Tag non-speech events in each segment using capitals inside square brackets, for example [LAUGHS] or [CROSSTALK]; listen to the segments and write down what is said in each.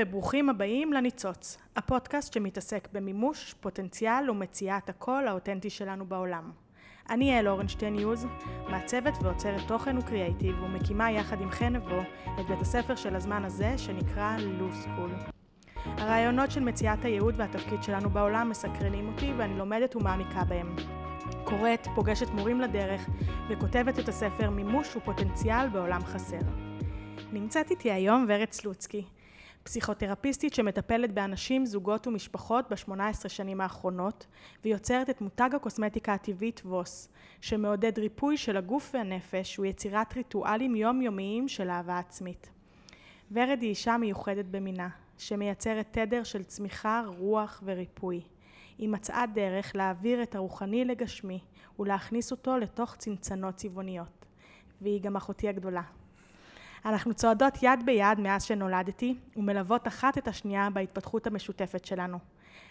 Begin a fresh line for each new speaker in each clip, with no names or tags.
וברוכים הבאים לניצוץ, הפודקאסט שמתעסק במימוש, פוטנציאל ומציאת הקול האותנטי שלנו בעולם. אני יעל אורנשטיין יוז, מעצבת ועוצרת תוכן וקריאייטיב ומקימה יחד עם חן נבו את בית הספר של הזמן הזה שנקרא לו סקול. הרעיונות של מציאת הייעוד והתפקיד שלנו בעולם מסקרנים אותי ואני לומדת ומעמיקה בהם. קוראת, פוגשת מורים לדרך וכותבת את הספר מימוש ופוטנציאל בעולם חסר. נמצאת איתי היום ורד סלוצקי, פסיכותרפיסטית שמטפלת באנשים, זוגות ומשפחות ב-18 שנים האחרונות, ויוצרת את מותג הקוסמטיקה הטבעית ווס, שמעודד ריפוי של הגוף והנפש ויצירת ריטואלים יומיומיים של אהבה עצמית. ורד היא אישה מיוחדת במינה, שמייצרת תדר של צמיחה, רוח וריפוי. היא מצאה דרך להעביר את הרוחני לגשמי ולהכניס אותו לתוך צנצנות צבעוניות. והיא גם אחותי הגדולה. אנחנו צועדות יד ביד מאז שנולדתי, ומלוות אחת את השנייה בהתפתחות המשותפת שלנו.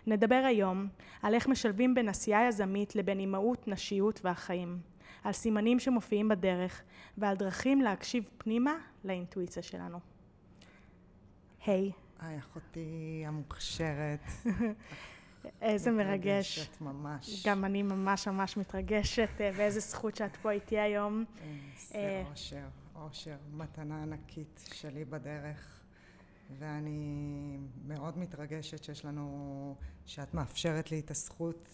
נדבר היום על איך משלבים בין עשייה יזמית לבין אימהות, נשיות והחיים. על סימנים שמופיעים בדרך, ועל דרכים להקשיב פנימה לאינטואיציה שלנו. היי.
Hey. היי, אחותי המוכשרת. [LAUGHS]
איזה מרגש.
מתרגשת ממש.
גם אני ממש ממש מתרגשת, אה, ואיזה זכות שאת פה איתי היום.
איזה אה, אושר. אושר, מתנה ענקית שלי בדרך, ואני מאוד מתרגשת שיש לנו, שאת מאפשרת לי את הזכות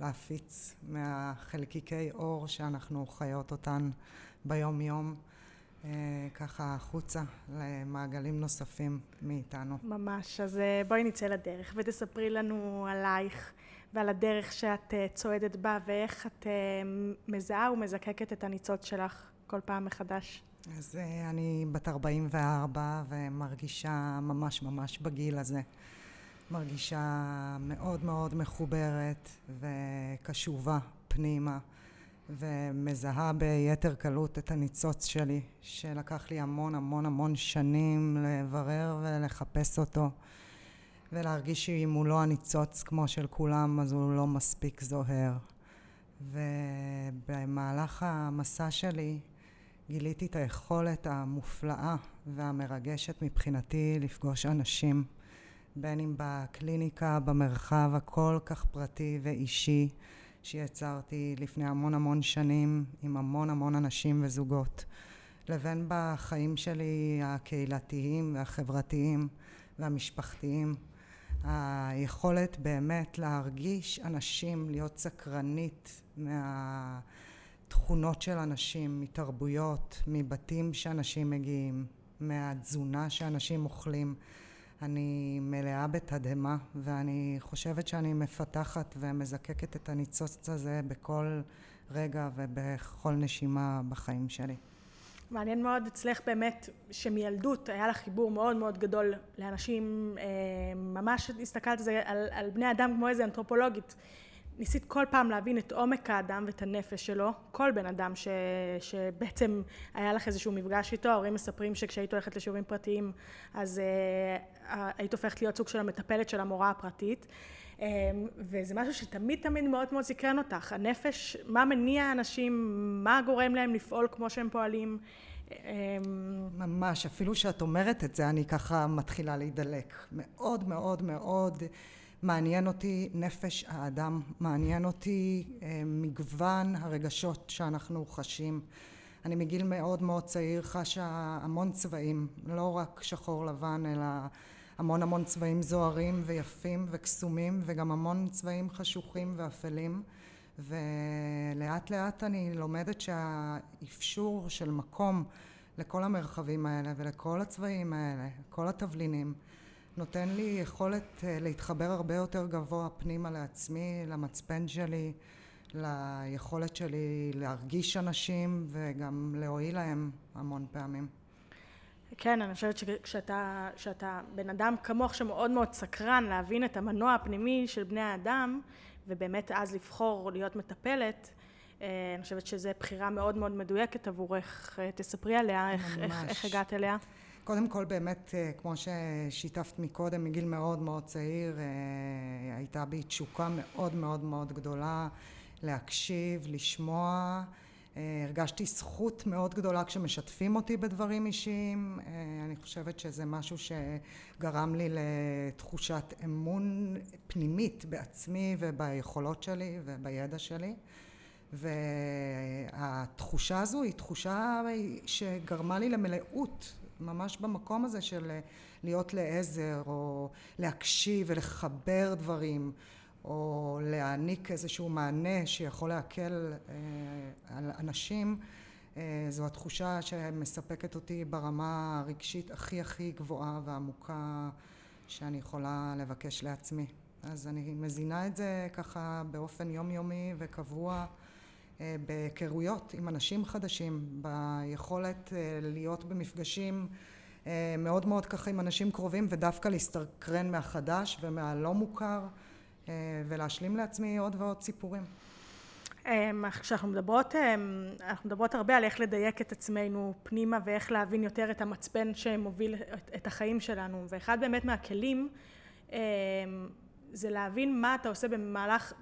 להפיץ מהחלקיקי אור שאנחנו חיות אותן ביום יום. אה, ככה החוצה למעגלים נוספים מאיתנו.
ממש, אז אה, בואי נצא לדרך ותספרי לנו עלייך ועל הדרך שאת אה, צועדת בה ואיך את מזהה ומזקקת את הניצוץ שלך כל פעם מחדש.
אז אה, אני בת 44 ומרגישה ממש ממש בגיל הזה. מרגישה מאוד מאוד מחוברת וקשובה פנימה ומזהה ביתר קלות את הניצוץ שלי שלקח לי המון המון המון שנים לברר ולחפש אותו ולהרגיש שאם הוא לא הניצוץ כמו של כולם אז הוא לא מספיק זוהר ובמהלך המסע שלי גיליתי את היכולת המופלאה והמרגשת מבחינתי לפגוש אנשים, בין אם בקליניקה, במרחב הכל כך פרטי ואישי שיצרתי לפני המון המון שנים עם המון המון אנשים וזוגות, לבין בחיים שלי הקהילתיים והחברתיים והמשפחתיים. היכולת באמת להרגיש אנשים, להיות סקרנית מה... תכונות של אנשים, מתרבויות, מבתים שאנשים מגיעים, מהתזונה שאנשים אוכלים. אני מלאה בתדהמה ואני חושבת שאני מפתחת ומזקקת את הניצוץ הזה בכל רגע ובכל נשימה בחיים שלי.
מעניין מאוד אצלך באמת שמילדות היה לך חיבור מאוד מאוד גדול לאנשים, אה, ממש הסתכלת על זה על בני אדם כמו איזה אנתרופולוגית. ניסית כל פעם להבין את עומק האדם ואת הנפש שלו, כל בן אדם ש, שבעצם היה לך איזשהו מפגש איתו, ההורים מספרים שכשהיית הולכת לשיעורים פרטיים אז uh, היית הופכת להיות סוג של המטפלת של המורה הפרטית. um, וזה משהו שתמיד תמיד מאוד מאוד סקרן אותך, הנפש, מה מניע אנשים, מה גורם להם לפעול כמו שהם פועלים?
אמ, ממש, אפילו שאת אומרת את זה, אני ככה מתחילה להידלק. מאוד מאוד מאוד מעניין אותי נפש האדם, מעניין אותי אה, מגוון הרגשות שאנחנו חשים. אני מגיל מאוד מאוד צעיר חשה המון צבעים, לא רק שחור לבן אלא המון המון צבעים זוהרים ויפים וקסומים וגם המון צבעים חשוכים ואפלים ולאט לאט אני לומדת שהאפשור של מקום לכל המרחבים האלה ולכל הצבעים האלה, כל התבלינים נותן לי יכולת אה, להתחבר הרבה יותר גבוה פנימה לעצמי, למצפן שלי, ליכולת שלי להרגיש אנשים וגם להועיל להם המון פעמים.
כן, אני חושבת שכשאתה שאתה בן אדם כמוך שמאוד מאוד סקרן להבין את המנוע הפנימי של בני האדם, ובאמת אז לבחור להיות מטפלת, אה, אני חושבת שזו בחירה מאוד מאוד מדויקת עבורך. אה, תספרי עליה, איך, איך, איך הגעת אליה.
קודם כל באמת, אה, כמו ששיתפת מקודם, מגיל מאוד מאוד צעיר, אה, הייתה בי תשוקה מאוד מאוד מאוד גדולה להקשיב, לשמוע, אה, הרגשתי זכות מאוד גדולה כשמשתפים אותי בדברים אישיים. אני חושבת שזה משהו שגרם לי לתחושת אמון פנימית בעצמי וביכולות שלי ובידע שלי. והתחושה הזו היא תחושה שגרמה לי למלאות ממש במקום הזה של להיות לעזר או להקשיב ולחבר דברים או להעניק איזשהו מענה שיכול להקל אה, על אנשים אה, זו התחושה שמספקת אותי ברמה הרגשית הכי הכי גבוהה ועמוקה שאני יכולה לבקש לעצמי. אז אני מזינה את זה ככה באופן יומיומי וקבוע. אה, בהיכרויות עם אנשים חדשים, ביכולת להיות במפגשים מאוד מאוד ככה עם אנשים קרובים ודווקא להסתקרן מהחדש ומהלא מוכר אה, ולהשלים לעצמי עוד ועוד סיפורים.
אמ, כשאנחנו מדברות, אמ, אנחנו מדברות הרבה על איך לדייק את עצמנו פנימה ואיך להבין יותר את המצפן שמוביל את החיים שלנו ואחד באמת מהכלים אמ, זה להבין מה אתה עושה במהלך,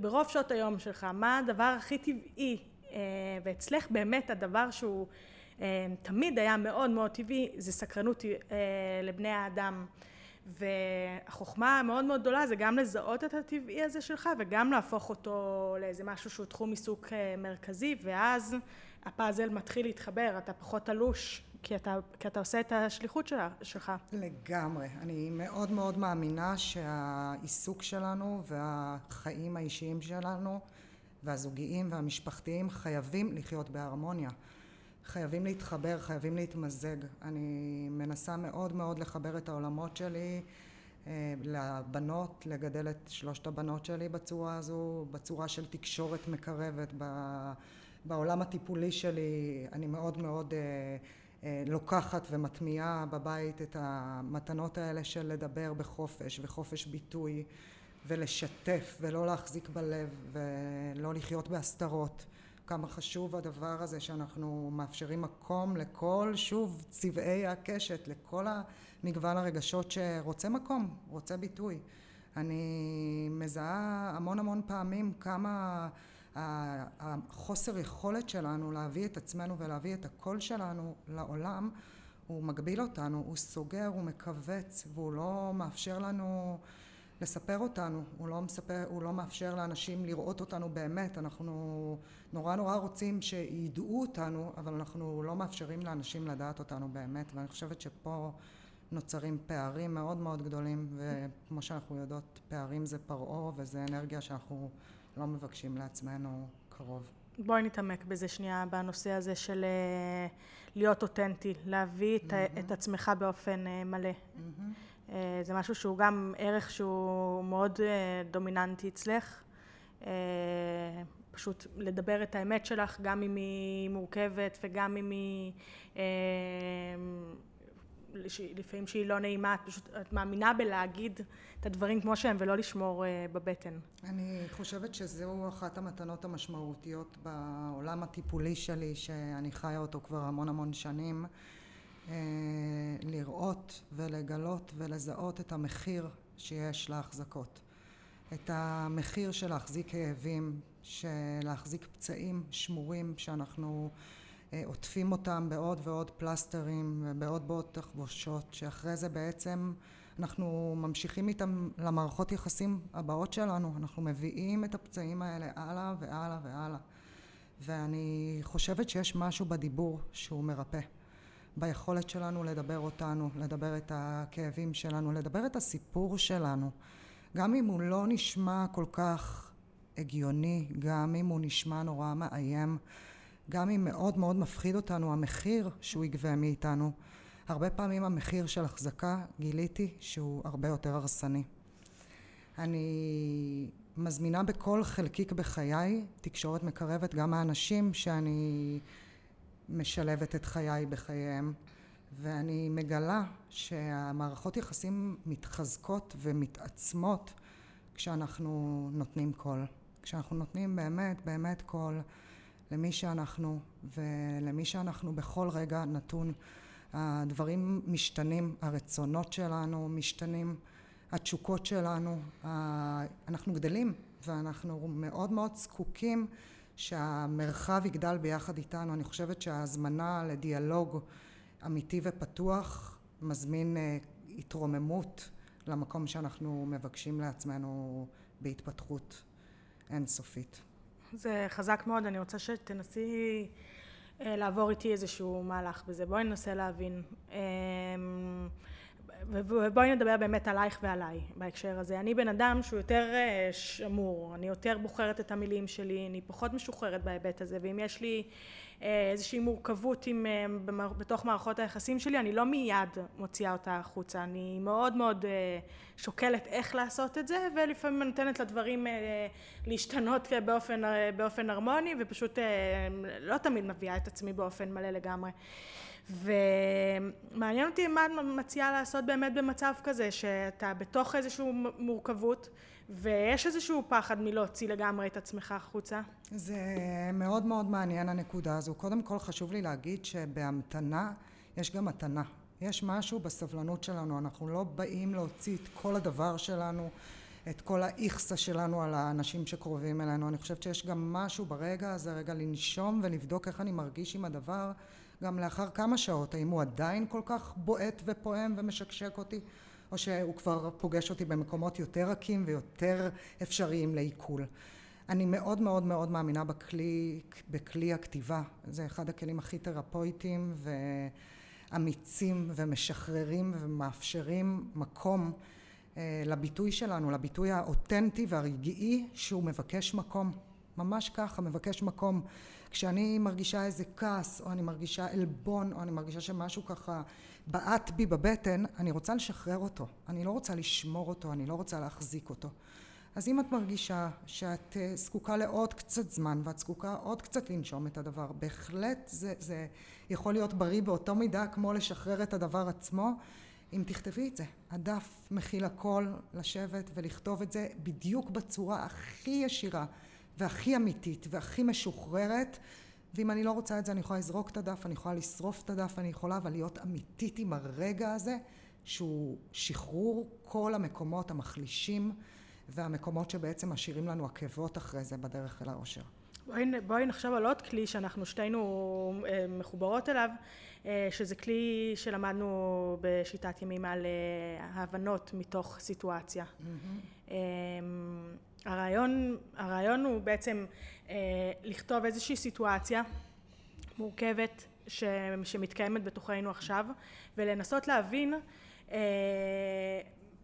ברוב שעות היום שלך, מה הדבר הכי טבעי אה, ואצלך באמת הדבר שהוא תמיד היה מאוד מאוד טבעי זה סקרנות אה, לבני האדם. והחוכמה המאוד מאוד גדולה זה גם לזהות את הטבעי הזה שלך וגם להפוך אותו לאיזה משהו שהוא תחום עיסוק אה, מרכזי ואז הפאזל מתחיל להתחבר, אתה פחות תלוש כי אתה, כי אתה עושה את השליחות שלה, שלך.
לגמרי. אני מאוד מאוד מאמינה שהעיסוק שלנו והחיים האישיים שלנו והזוגיים והמשפחתיים חייבים לחיות בהרמוניה. חייבים להתחבר, חייבים להתמזג. אני מנסה מאוד מאוד לחבר את העולמות שלי אה, לבנות, לגדל את שלושת הבנות שלי בצורה הזו, בצורה של תקשורת מקרבת. בעולם הטיפולי שלי אני מאוד מאוד אה, לוקחת ומטמיעה בבית את המתנות האלה של לדבר בחופש וחופש ביטוי ולשתף ולא להחזיק בלב ולא לחיות בהסתרות. כמה חשוב הדבר הזה שאנחנו מאפשרים מקום לכל, שוב, צבעי הקשת, לכל המגוון הרגשות שרוצה מקום, רוצה ביטוי. אני מזהה המון המון פעמים כמה החוסר יכולת שלנו להביא את עצמנו ולהביא את הקול שלנו לעולם הוא מגביל אותנו, הוא סוגר, הוא מכווץ והוא לא מאפשר לנו לספר אותנו, הוא לא, מספר, הוא לא מאפשר לאנשים לראות אותנו באמת, אנחנו נורא נורא רוצים שידעו אותנו, אבל אנחנו לא מאפשרים לאנשים לדעת אותנו באמת, ואני חושבת שפה נוצרים פערים מאוד מאוד גדולים, וכמו שאנחנו יודעות, פערים זה פרעה וזה אנרגיה שאנחנו לא מבקשים לעצמנו קרוב.
בואי נתעמק בזה שנייה, בנושא הזה של אה, להיות אותנטי, להביא את, mm-hmm. את עצמך באופן אה, מלא. Mm-hmm. זה משהו שהוא גם ערך שהוא מאוד דומיננטי אצלך. פשוט לדבר את האמת שלך, גם אם היא מורכבת וגם אם היא... לפעמים שהיא לא נעימה, את פשוט, את מאמינה בלהגיד את הדברים כמו שהם ולא לשמור בבטן.
אני חושבת שזו אחת המתנות המשמעותיות בעולם הטיפולי שלי, שאני חיה אותו כבר המון המון שנים. אה, לראות ולגלות ולזהות את המחיר שיש להחזקות. את המחיר של להחזיק כאבים, של להחזיק פצעים שמורים שאנחנו אה, עוטפים אותם בעוד ועוד פלסטרים ובעוד ועוד תחבושות, שאחרי זה בעצם אנחנו ממשיכים איתם למערכות יחסים הבאות שלנו, אנחנו מביאים את הפצעים האלה הלאה והלאה והלאה. ואני חושבת שיש משהו בדיבור שהוא מרפא. ביכולת שלנו לדבר אותנו, לדבר את הכאבים שלנו, לדבר את הסיפור שלנו. גם אם הוא לא נשמע כל כך הגיוני, גם אם הוא נשמע נורא מאיים, גם אם מאוד מאוד מפחיד אותנו המחיר שהוא יגבה מאיתנו, הרבה פעמים המחיר של החזקה גיליתי שהוא הרבה יותר הרסני. אני מזמינה בכל חלקיק בחיי תקשורת מקרבת גם האנשים שאני משלבת את חיי בחייהם ואני מגלה שהמערכות יחסים מתחזקות ומתעצמות כשאנחנו נותנים קול כשאנחנו נותנים באמת באמת קול למי שאנחנו ולמי שאנחנו בכל רגע נתון הדברים משתנים הרצונות שלנו משתנים התשוקות שלנו אנחנו גדלים ואנחנו מאוד מאוד זקוקים שהמרחב יגדל ביחד איתנו. אני חושבת שההזמנה לדיאלוג אמיתי ופתוח מזמין אה, התרוממות למקום שאנחנו מבקשים לעצמנו בהתפתחות אינסופית.
זה חזק מאוד, אני רוצה שתנסי אה, לעבור איתי איזשהו מהלך בזה. בואי ננסה להבין. אמ, ובואי נדבר באמת עלייך ועליי בהקשר הזה. אני בן אדם שהוא יותר אה, שמור, אני יותר בוחרת את המילים שלי, אני פחות משוחררת בהיבט הזה, ואם יש לי איזושהי מורכבות עם, אה, בתוך מערכות היחסים שלי, אני לא מיד מוציאה אותה החוצה, אני מאוד מאוד שוקלת איך לעשות את זה, ולפעמים נותנת לדברים להשתנות באופן, באופן הרמוני, ופשוט לא תמיד מביאה את עצמי באופן מלא לגמרי. ומעניין אותי מה את מציעה לעשות באמת במצב כזה, שאתה בתוך איזושהי מורכבות, ויש איזשהו פחד מלהוציא לגמרי את עצמך החוצה.
זה מאוד מאוד מעניין הנקודה הזו. קודם כל חשוב לי להגיד שבהמתנה יש גם מתנה. יש משהו בסבלנות שלנו, אנחנו לא באים להוציא את כל הדבר שלנו, את כל האיכסה שלנו על האנשים שקרובים אלינו. אני חושבת שיש גם משהו ברגע הזה, רגע לנשום ולבדוק איך אני מרגיש עם הדבר. גם לאחר כמה שעות, האם הוא עדיין כל כך בועט ופועם ומשקשק אותי, או שהוא כבר פוגש אותי במקומות יותר רכים ויותר אפשריים לעיכול. אני מאוד מאוד מאוד מאמינה בכלי, בכלי הכתיבה, זה אחד הכלים הכי תרפויטיים ואמיצים ומשחררים ומאפשרים מקום אה, לביטוי שלנו, לביטוי האותנטי והרגעי שהוא מבקש מקום, ממש ככה, מבקש מקום. כשאני מרגישה איזה כעס, או אני מרגישה עלבון, או אני מרגישה שמשהו ככה בעט בי בבטן, אני רוצה לשחרר אותו. אני לא רוצה לשמור אותו, אני לא רוצה להחזיק אותו. אז אם את מרגישה שאת אה, זקוקה לעוד קצת זמן ואת זקוקה עוד קצת לנשום את הדבר, בהחלט זה, זה יכול להיות בריא באותו מידה כמו לשחרר את הדבר עצמו. אם תכתבי את זה, הדף מכיל הכל, לשבת ולכתוב את זה בדיוק בצורה הכי ישירה והכי אמיתית והכי משוחררת ואם אני לא רוצה את זה אני יכולה לזרוק את הדף, אני יכולה לשרוף את הדף, אני יכולה אבל להיות אמיתית עם הרגע הזה שהוא שחרור כל המקומות המחלישים והמקומות שבעצם משאירים לנו עקבות אחרי זה בדרך אל האושר.
בואי, בואי נחשוב על עוד כלי שאנחנו שתינו אה, מחוברות אליו, אה, שזה כלי שלמדנו בשיטת ימים על אה, הבנות מתוך סיטואציה. Mm-hmm. הרעיון, הרעיון הוא בעצם לכתוב איזושהי סיטואציה מורכבת ש, שמתקיימת בתוכנו עכשיו ולנסות להבין אה,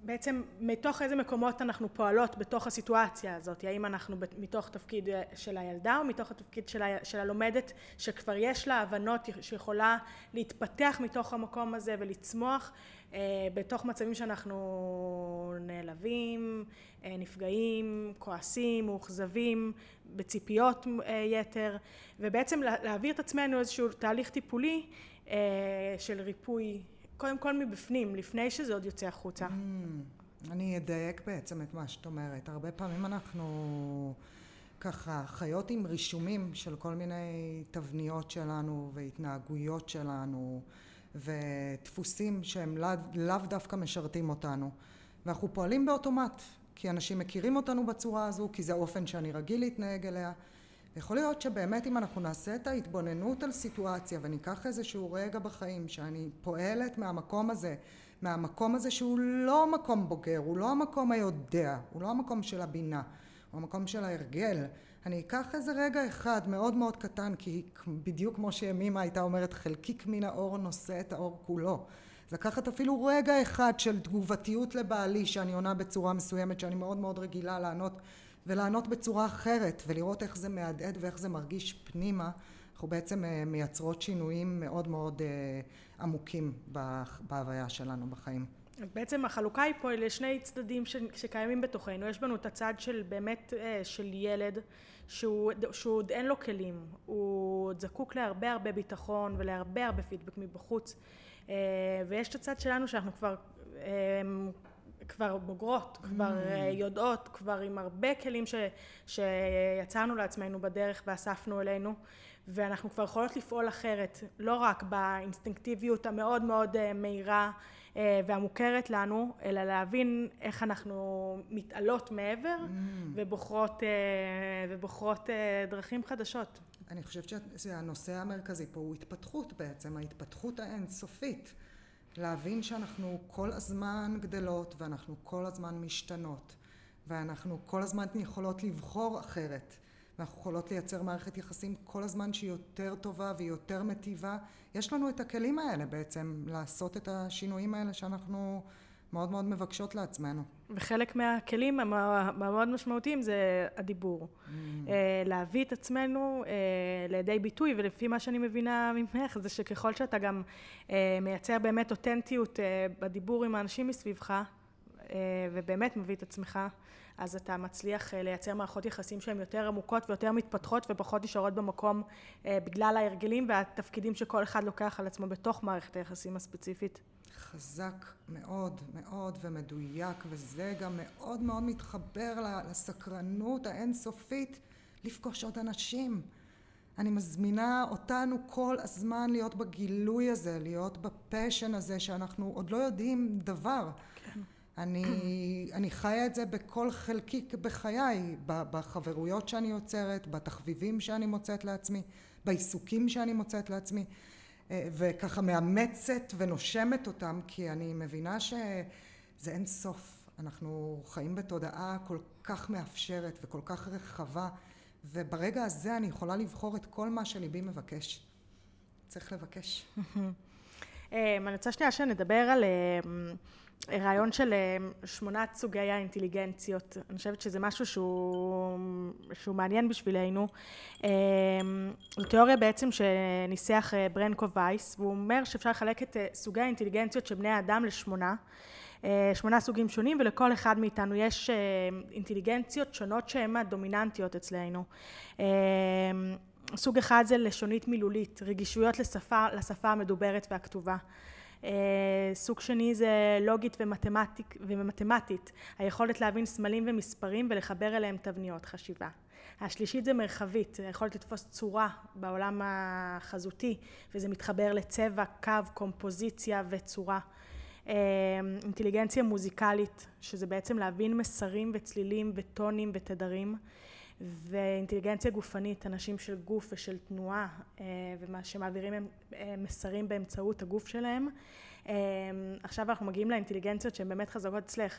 בעצם מתוך איזה מקומות אנחנו פועלות בתוך הסיטואציה הזאת, האם אנחנו מתוך תפקיד אה, של הילדה או מתוך התפקיד של, ה, של הלומדת שכבר יש לה הבנות שיכולה להתפתח מתוך המקום הזה ולצמוח אה, בתוך מצבים שאנחנו נעלבים, אה, נפגעים, כועסים, מאוכזבים, בציפיות אה, יתר? ובעצם להעביר את עצמנו איזשהו תהליך טיפולי אה, של ריפוי קודם כל מבפנים, לפני שזה עוד יוצא החוצה. Mm,
אני אדייק בעצם את מה שאת אומרת. הרבה פעמים אנחנו ככה חיות עם רישומים של כל מיני תבניות שלנו והתנהגויות שלנו ודפוסים שהם לאו, דווקא משרתים אותנו. ואנחנו פועלים באוטומט, כי אנשים מכירים אותנו בצורה הזו, כי זה האופן שאני רגיל להתנהג אליה. יכול להיות שבאמת אם אנחנו נעשה את ההתבוננות על סיטואציה וניקח איזשהו רגע בחיים שאני פועלת מהמקום הזה, מהמקום הזה שהוא לא מקום בוגר, הוא לא המקום היודע, הוא לא המקום של הבינה, הוא המקום של ההרגל. אני אקח איזה רגע אחד מאוד מאוד קטן, כי בדיוק כמו שימימה הייתה אומרת, חלקיק מן האור נושא את האור כולו. לקחת אפילו רגע אחד של תגובתיות לבעלי שאני עונה בצורה מסוימת שאני מאוד מאוד רגילה לענות ולענות בצורה אחרת ולראות איך זה מהדהד ואיך זה מרגיש פנימה אנחנו בעצם אה, מייצרות שינויים מאוד מאוד אה, עמוקים בהוויה שלנו בחיים.
בעצם החלוקה היא פה לשני צדדים שקיימים בתוכנו, יש בנו את הצד של באמת אה, של ילד שהוא, שהוא עוד אין לו כלים, הוא עוד זקוק להרבה הרבה ביטחון ולהרבה הרבה פידבק מבחוץ. ויש את הצד שלנו שאנחנו כבר כבר בוגרות, כבר mm. אה, יודעות, כבר עם הרבה כלים ש, שיצרנו לעצמנו בדרך ואספנו אלינו ואנחנו כבר יכולות לפעול אחרת, לא רק באינסטינקטיביות המאוד מאוד אה, מהירה אה, והמוכרת לנו, אלא להבין איך אנחנו מתעלות מעבר mm. ובוחרות, ובוחרות דרכים חדשות.
אני חושבת שהנושא המרכזי פה הוא התפתחות בעצם, ההתפתחות האינסופית. להבין שאנחנו כל הזמן גדלות ואנחנו כל הזמן משתנות ואנחנו כל הזמן יכולות לבחור אחרת ואנחנו יכולות לייצר מערכת יחסים כל הזמן שהיא יותר טובה והיא יותר מטיבה. יש לנו את הכלים האלה בעצם לעשות את השינויים האלה שאנחנו מאוד מאוד מבקשות לעצמנו.
וחלק מהכלים המאוד משמעותיים זה הדיבור. Mm. אה, להביא את עצמנו אה, לידי ביטוי, ולפי מה שאני מבינה ממך, זה שככל שאתה גם אה, מייצר באמת אותנטיות בדיבור עם האנשים מסביבך, ובאמת מביא את עצמך, אז אתה מצליח לייצר מערכות יחסים שהן יותר עמוקות ויותר מתפתחות ופחות נשארות במקום בגלל ההרגלים והתפקידים שכל אחד לוקח על עצמו בתוך מערכת היחסים הספציפית.
חזק מאוד מאוד ומדויק וזה גם מאוד מאוד מתחבר לסקרנות האינסופית לפגוש עוד אנשים. אני מזמינה אותנו כל הזמן להיות בגילוי הזה, להיות בפשן הזה שאנחנו עוד לא יודעים דבר. כן. אני, [CLEARS THROAT] אני חיה את זה בכל חלקיק בחיי, בחברויות שאני יוצרת, בתחביבים שאני מוצאת לעצמי, בעיסוקים שאני מוצאת לעצמי. אה, וככה מאמצת ונושמת אותם כי אני מבינה שזה אין סוף. אנחנו חיים בתודעה כל כך מאפשרת וכל כך רחבה וברגע הזה אני יכולה לבחור את כל מה שליבי מבקש. צריך לבקש. [LAUGHS]
אה, אני רוצה שנייה שנדבר על אה, רעיון של אה, שמונת סוגי האינטליגנציות, אני חושבת שזה משהו שהוא, שהוא מעניין בשבילנו. זו אה, תיאוריה בעצם שניסח אה, ברנקו וייס, והוא אומר שאפשר לחלק את סוגי האינטליגנציות של בני האדם לשמונה. שמונה סוגים שונים ולכל אחד מאיתנו יש אינטליגנציות שונות שהן הדומיננטיות אצלנו. סוג אחד זה לשונית מילולית, רגישויות לשפה, לשפה המדוברת והכתובה. אה, סוג שני זה לוגית ומתמטיק, ומתמטית, היכולת להבין סמלים ומספרים ולחבר אליהם תבניות חשיבה. השלישית זה מרחבית, היכולת לתפוס צורה בעולם החזותי וזה מתחבר לצבע, קו, קומפוזיציה וצורה. אה, אינטליגנציה מוזיקלית, שזה בעצם להבין מסרים וצלילים וטונים ותדרים. ואינטליגנציה גופנית, אנשים של גוף ושל תנועה, אה, ומה שמעבירים אה, מסרים באמצעות הגוף שלהם. אה, עכשיו אנחנו מגיעים לאינטליגנציות שהן באמת חזקות אצלך,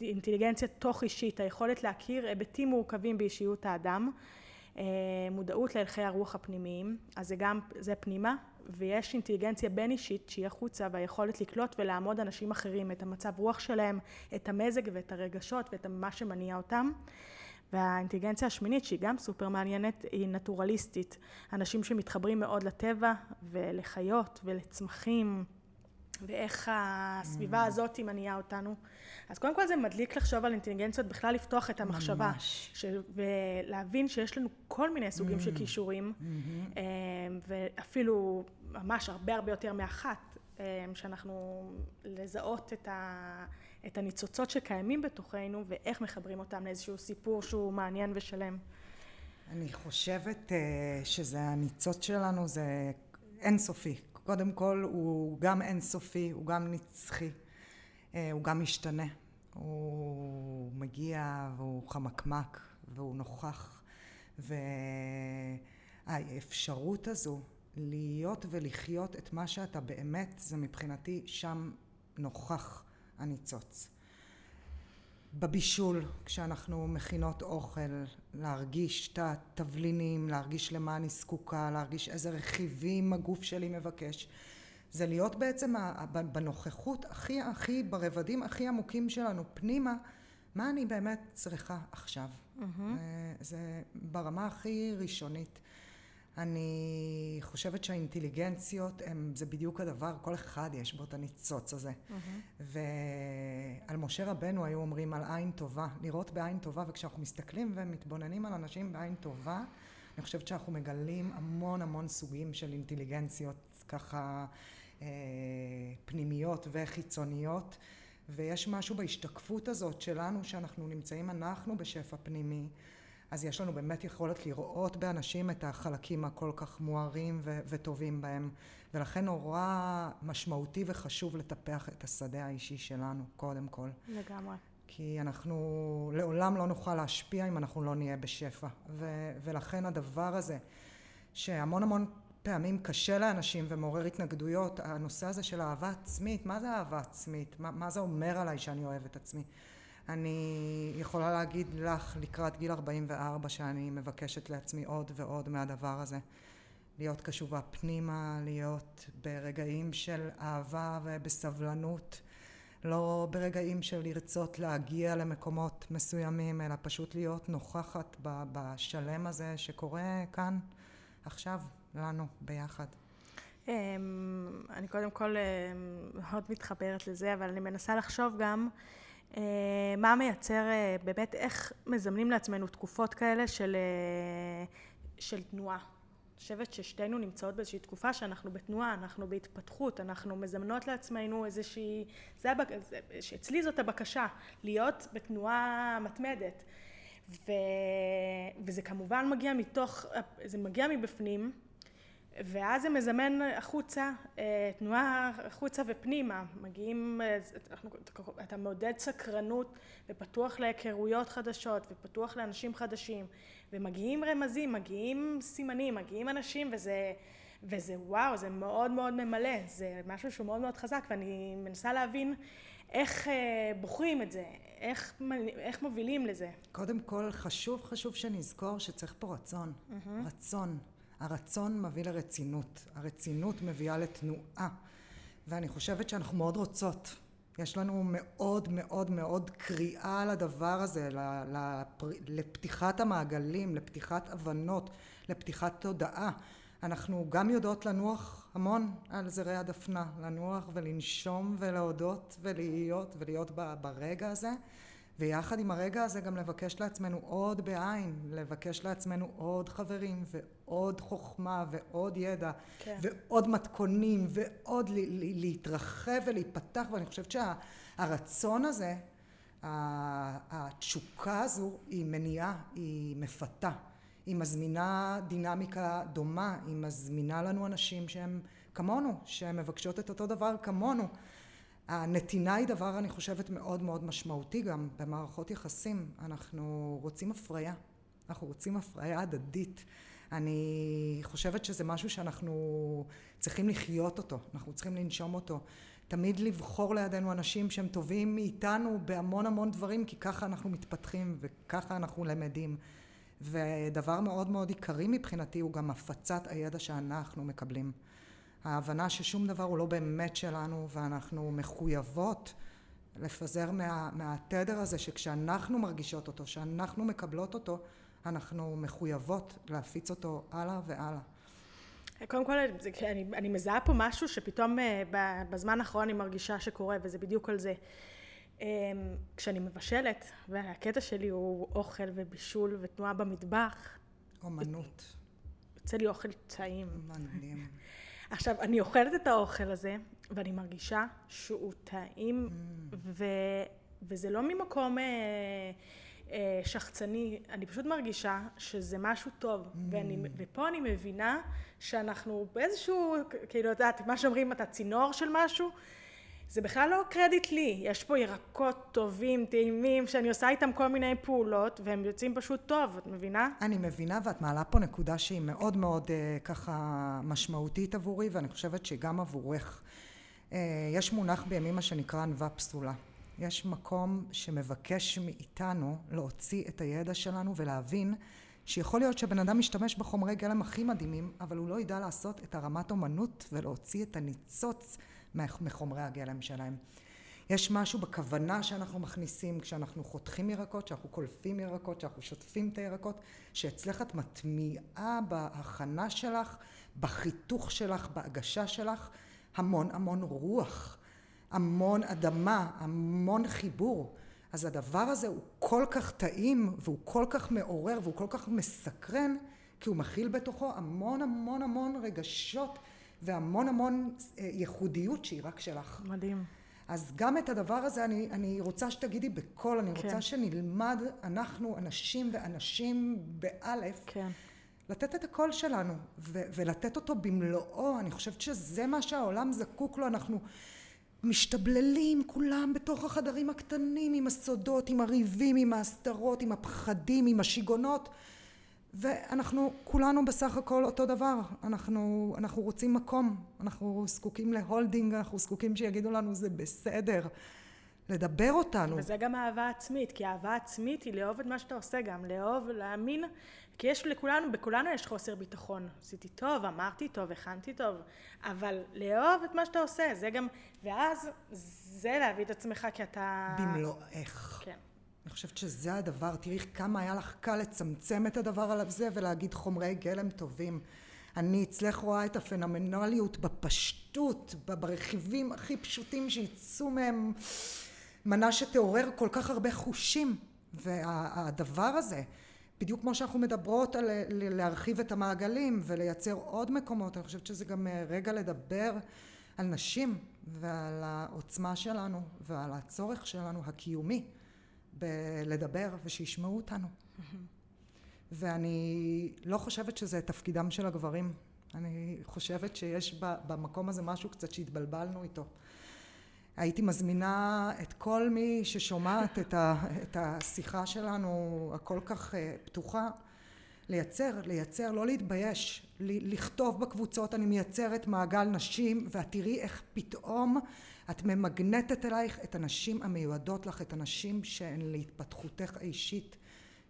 אינטליגנציה תוך אישית, היכולת להכיר היבטים מורכבים באישיות האדם, מודעות להלכי הרוח הפנימיים, אז זה גם, זה פנימה, ויש אינטליגנציה בין אישית שהיא החוצה והיכולת לקלוט ולעמוד אנשים אחרים, את המצב רוח שלהם, את המזג ואת הרגשות ואת מה שמניע אותם. והאינטליגנציה השמינית שהיא גם סופר מעניינת היא נטורליסטית. אנשים שמתחברים מאוד לטבע ולחיות ולצמחים ואיך הסביבה mm. הזאת מניעה אותנו. אז קודם כל זה מדליק לחשוב על אינטליגנציות, בכלל לפתוח את המחשבה. ממש. ש... ולהבין שיש לנו כל מיני סוגים mm. של כישורים, mm-hmm. ואפילו ממש הרבה הרבה יותר מאחת, שאנחנו לזהות את ה... את הניצוצות שקיימים בתוכנו ואיך מחברים אותם לאיזשהו סיפור שהוא מעניין ושלם.
אני חושבת אה, שזה הניצוץ שלנו זה אינסופי. קודם כל הוא גם אינסופי, הוא גם נצחי, אה, הוא גם משתנה. הוא מגיע והוא חמקמק והוא נוכח והאפשרות הזו להיות ולחיות את מה שאתה באמת זה מבחינתי שם נוכח הניצוץ. בבישול, כשאנחנו מכינות אוכל, להרגיש את התבלינים, להרגיש למה אני זקוקה, להרגיש איזה רכיבים הגוף שלי מבקש. זה להיות בעצם בנוכחות הכי הכי, ברבדים הכי עמוקים שלנו פנימה, מה אני באמת צריכה עכשיו. Mm-hmm. זה ברמה הכי ראשונית. אני חושבת שהאינטליגנציות הם, זה בדיוק הדבר, כל אחד יש בו את הניצוץ הזה. Mm-hmm. ועל משה רבנו היו אומרים על עין טובה, לראות בעין טובה, וכשאנחנו מסתכלים ומתבוננים על אנשים בעין טובה, אני חושבת שאנחנו מגלים המון המון סוגים של אינטליגנציות ככה אה, פנימיות וחיצוניות, ויש משהו בהשתקפות הזאת שלנו, שאנחנו נמצאים אנחנו בשפע פנימי. אז יש לנו באמת יכולת לראות באנשים את החלקים הכל כך מוארים ו- וטובים בהם. ולכן נורא משמעותי וחשוב לטפח את השדה האישי שלנו, קודם כל.
לגמרי.
כי אנחנו לעולם לא נוכל להשפיע אם אנחנו לא נהיה בשפע. ו- ולכן הדבר הזה, שהמון המון פעמים קשה לאנשים ומעורר התנגדויות, הנושא הזה של אהבה עצמית, מה זה אהבה עצמית? מה, מה זה אומר עליי שאני אוהב את עצמי? אני יכולה להגיד לך לקראת גיל 44 שאני מבקשת לעצמי עוד ועוד מהדבר הזה. להיות קשובה פנימה, להיות ברגעים של אהבה ובסבלנות, לא ברגעים של לרצות להגיע למקומות מסוימים, אלא פשוט להיות נוכחת בשלם הזה שקורה כאן, עכשיו, לנו, ביחד.
אמ, אני קודם כל אמ, מאוד מתחברת לזה, אבל אני מנסה לחשוב גם מה מייצר, אה, באמת איך מזמנים לעצמנו תקופות כאלה של, אה, של תנועה. אני חושבת ששתינו נמצאות באיזושהי תקופה שאנחנו בתנועה, אנחנו בהתפתחות, אנחנו מזמנות לעצמנו איזושהי, זה הבק... שאצלי זאת הבקשה, להיות בתנועה מתמדת. ו... וזה כמובן מגיע מתוך, זה מגיע מבפנים, ואז זה מזמן החוצה, אה, תנועה החוצה ופנימה, מגיעים, אה, אתה מעודד סקרנות ופתוח להיכרויות חדשות ופתוח לאנשים חדשים ומגיעים רמזים, מגיעים סימנים, מגיעים אנשים וזה, וזה וואו, זה מאוד מאוד ממלא, זה משהו שהוא מאוד מאוד חזק ואני מנסה להבין איך אה, בוחרים את זה, איך, איך מובילים לזה.
קודם כל חשוב חשוב שנזכור שצריך פה רצון, mm-hmm. רצון. הרצון מביא לרצינות, הרצינות מביאה לתנועה, ואני חושבת שאנחנו מאוד רוצות. יש לנו מאוד מאוד מאוד קריאה לדבר הזה, לפתיחת המעגלים, לפתיחת הבנות, לפתיחת תודעה. אנחנו גם יודעות לנוח המון על זרי הדפנה, לנוח ולנשום ולהודות ולהיות ולהיות ברגע הזה. ויחד עם הרגע הזה גם לבקש לעצמנו עוד בעין, לבקש לעצמנו עוד חברים ועוד חוכמה ועוד ידע כן. ועוד מתכונים ועוד להתרחב ולהיפתח ואני חושבת שהרצון הזה, התשוקה הזו היא מניעה, היא מפתה, היא מזמינה דינמיקה דומה, היא מזמינה לנו אנשים שהם כמונו, שהן מבקשות את אותו דבר כמונו הנתינה היא דבר אני חושבת מאוד מאוד משמעותי גם במערכות יחסים. אנחנו רוצים הפריה. אנחנו רוצים הפריה הדדית. אני חושבת שזה משהו שאנחנו צריכים לחיות אותו. אנחנו צריכים לנשום אותו. תמיד לבחור לידינו אנשים שהם טובים מאיתנו בהמון המון דברים כי ככה אנחנו מתפתחים וככה אנחנו למדים. ודבר מאוד מאוד עיקרי מבחינתי הוא גם הפצת הידע שאנחנו מקבלים ההבנה ששום דבר הוא לא באמת שלנו ואנחנו מחויבות לפזר מה, מהתדר הזה שכשאנחנו מרגישות אותו, שאנחנו מקבלות אותו, אנחנו מחויבות להפיץ אותו הלאה והלאה.
קודם כל אני, אני מזהה פה משהו שפתאום אה, בזמן האחרון אני מרגישה שקורה וזה בדיוק על זה. אמ, כשאני מבשלת והקטע שלי הוא אוכל ובישול ותנועה במטבח.
אומנות.
יוצא לי אוכל טעים.
מדהים.
עכשיו, אני אוכלת את האוכל הזה, ואני מרגישה שהוא טעים, mm. ו, וזה לא ממקום אה, אה, שחצני, אני פשוט מרגישה שזה משהו טוב, mm. ואני, ופה אני מבינה שאנחנו באיזשהו, כאילו, את יודעת, מה שאומרים, אתה צינור של משהו, זה בכלל לא קרדיט לי, יש פה ירקות טובים, טעימים, שאני עושה איתם כל מיני פעולות, והם יוצאים פשוט טוב, את מבינה?
אני מבינה, ואת מעלה פה נקודה שהיא מאוד מאוד אה, ככה משמעותית עבורי, ואני חושבת שגם עבורך. אה, יש מונח בימימה שנקרא ענווה פסולה. יש מקום שמבקש מאיתנו להוציא את הידע שלנו ולהבין שיכול להיות שבן אדם משתמש בחומרי גלם הכי מדהימים, אבל הוא לא ידע לעשות את הרמת אומנות ולהוציא את הניצוץ מחומרי הגלם שלהם. יש משהו בכוונה שאנחנו מכניסים כשאנחנו חותכים ירקות, שאנחנו קולפים ירקות, שאנחנו שוטפים את הירקות, שאצלך את מטמיעה בהכנה שלך, בחיתוך שלך, בהגשה שלך, המון המון רוח, המון אדמה, המון חיבור. אז הדבר הזה הוא כל כך טעים והוא כל כך מעורר והוא כל כך מסקרן כי הוא מכיל בתוכו המון המון המון רגשות והמון המון אה, ייחודיות שהיא רק שלך.
מדהים.
אז גם את הדבר הזה אני, אני רוצה שתגידי בקול, אני רוצה כן. שנלמד, אנחנו, אנשים ואנשים באלף,
כן.
לתת את הקול שלנו ו- ולתת אותו במלואו. אני חושבת שזה מה שהעולם זקוק לו. אנחנו משתבללים כולם בתוך החדרים הקטנים עם הסודות, עם הריבים, עם ההסתרות, עם הפחדים, עם השיגעונות. ואנחנו כולנו בסך הכל אותו דבר, אנחנו, אנחנו רוצים מקום, אנחנו זקוקים להולדינג, אנחנו זקוקים שיגידו לנו זה בסדר, לדבר אותנו.
וזה גם אהבה עצמית, כי אהבה עצמית היא לאהוב את מה שאתה עושה גם, לאהוב, להאמין, כי יש לכולנו, בכולנו יש חוסר ביטחון. עשיתי טוב, אמרתי טוב, הכנתי טוב, אבל לאהוב את מה שאתה עושה, זה גם, ואז זה להביא את עצמך כי אתה...
במלואך.
כן.
אני חושבת שזה הדבר, תראי כמה היה לך קל לצמצם את הדבר על זה ולהגיד חומרי גלם טובים. אני אצלך רואה את הפנומנליות בפשטות, ברכיבים הכי פשוטים שיצאו מהם מנה שתעורר כל כך הרבה חושים. והדבר הזה, בדיוק כמו שאנחנו מדברות על להרחיב את המעגלים ולייצר עוד מקומות, אני חושבת שזה גם רגע לדבר על נשים ועל העוצמה שלנו ועל הצורך שלנו הקיומי. בלדבר ושישמעו אותנו. ואני לא חושבת שזה תפקידם של הגברים. אני חושבת שיש במקום הזה משהו קצת שהתבלבלנו איתו. הייתי מזמינה את כל מי ששומעת את, ה, את השיחה שלנו הכל כך אה, פתוחה לייצר, לייצר, לא להתבייש, לכתוב בקבוצות אני מייצרת מעגל נשים ואת תראי איך פתאום את ממגנטת אלייך את הנשים המיועדות לך, את הנשים שהן להתפתחותך האישית,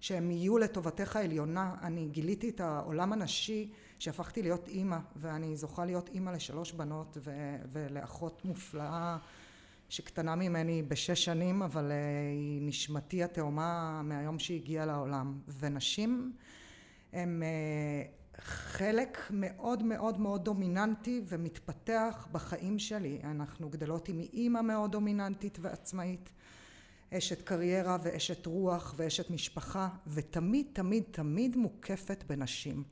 שהן יהיו לטובתך העליונה. אני גיליתי את העולם הנשי שהפכתי להיות אימא, ואני זוכה להיות אימא לשלוש בנות ו- ולאחות מופלאה שקטנה ממני בשש שנים, אבל אה, היא נשמתי התאומה מהיום שהיא הגיעה לעולם. ונשים אה, חלק מאוד מאוד מאוד דומיננטי ומתפתח בחיים שלי. אנחנו גדלות עם אימא מאוד דומיננטית ועצמאית, אשת קריירה ואשת רוח ואשת משפחה, ותמיד תמיד תמיד מוקפת בנשים.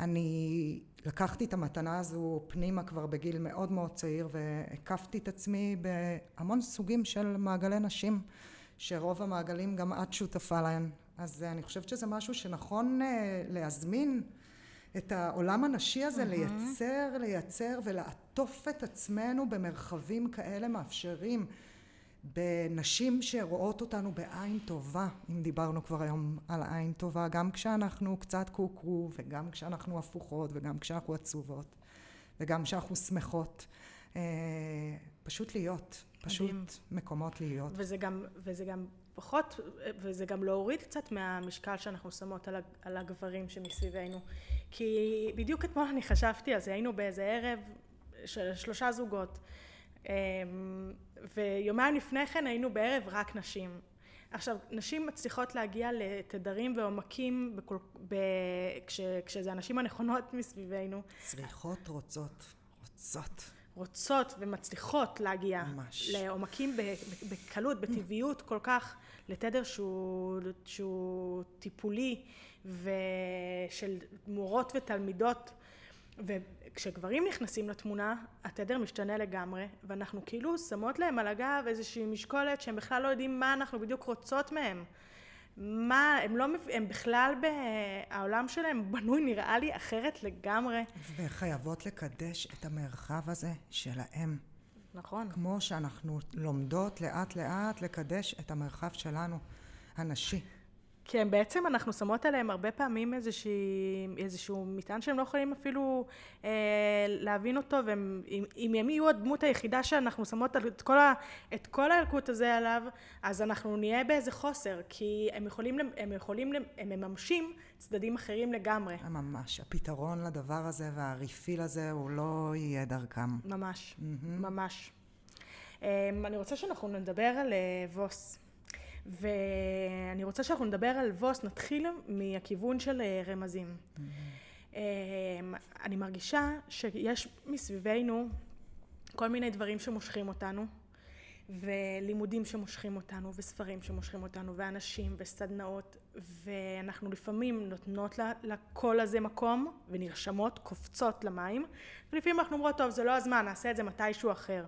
אני לקחתי את המתנה הזו פנימה כבר בגיל מאוד מאוד צעיר והקפתי את עצמי בהמון סוגים של מעגלי נשים, שרוב המעגלים גם את שותפה להם. אז אני חושבת שזה משהו שנכון אה, להזמין את העולם הנשי הזה, mm-hmm. לייצר, לייצר ולעטוף את עצמנו במרחבים כאלה מאפשרים, בנשים שרואות אותנו בעין טובה, אם דיברנו כבר היום על עין טובה, גם כשאנחנו קצת קוקרו, וגם כשאנחנו הפוכות, וגם כשאנחנו עצובות, וגם כשאנחנו שמחות. אה, פשוט להיות, פשוט מדהים. מקומות להיות.
וזה גם, וזה גם פחות, וזה גם להוריד קצת מהמשקל שאנחנו שמות על הגברים שמסביבנו. כי בדיוק אתמול אני חשבתי על זה, היינו באיזה ערב של שלושה זוגות, אמ, ויומיים לפני כן היינו בערב רק נשים. עכשיו, נשים מצליחות להגיע לתדרים ועומקים בכל, ב, כש, כשזה הנשים הנכונות מסביבנו.
צריכות, רוצות, רוצות.
רוצות ומצליחות להגיע ממש. לעומקים בקלות, בטבעיות כל כך, לתדר שהוא, שהוא טיפולי ושל מורות ותלמידות וכשגברים נכנסים לתמונה התדר משתנה לגמרי ואנחנו כאילו שמות להם על הגב איזושהי משקולת שהם בכלל לא יודעים מה אנחנו בדיוק רוצות מהם מה, הם לא, הם בכלל, העולם שלהם בנוי נראה לי אחרת לגמרי.
וחייבות לקדש את המרחב הזה שלהם.
נכון. כמו
שאנחנו לומדות לאט לאט לקדש את המרחב שלנו, הנשי.
כן, בעצם אנחנו שמות עליהם הרבה פעמים איזושהי, איזשהו מטען שהם לא יכולים אפילו אה, להבין אותו, ואם הם יהיו הדמות היחידה שאנחנו שמות את כל, ה, את כל הילקוט הזה עליו, אז אנחנו נהיה באיזה חוסר, כי הם יכולים, הם יכולים, הם מממשים צדדים אחרים לגמרי.
ממש. הפתרון לדבר הזה והריפיל הזה הוא לא יהיה דרכם.
ממש, mm-hmm. ממש. אה, אני רוצה שאנחנו נדבר על אה, ווס. ואני רוצה שאנחנו נדבר על ווס, נתחיל מהכיוון של אה, רמזים. Mm-hmm. אני מרגישה שיש מסביבנו כל מיני דברים שמושכים אותנו, ולימודים שמושכים אותנו, וספרים שמושכים אותנו, ואנשים, וסדנאות, ואנחנו לפעמים נותנות לקול הזה מקום, ונרשמות, קופצות למים, ולפעמים אנחנו אומרות, טוב, זה לא הזמן, נעשה את זה מתישהו אחר.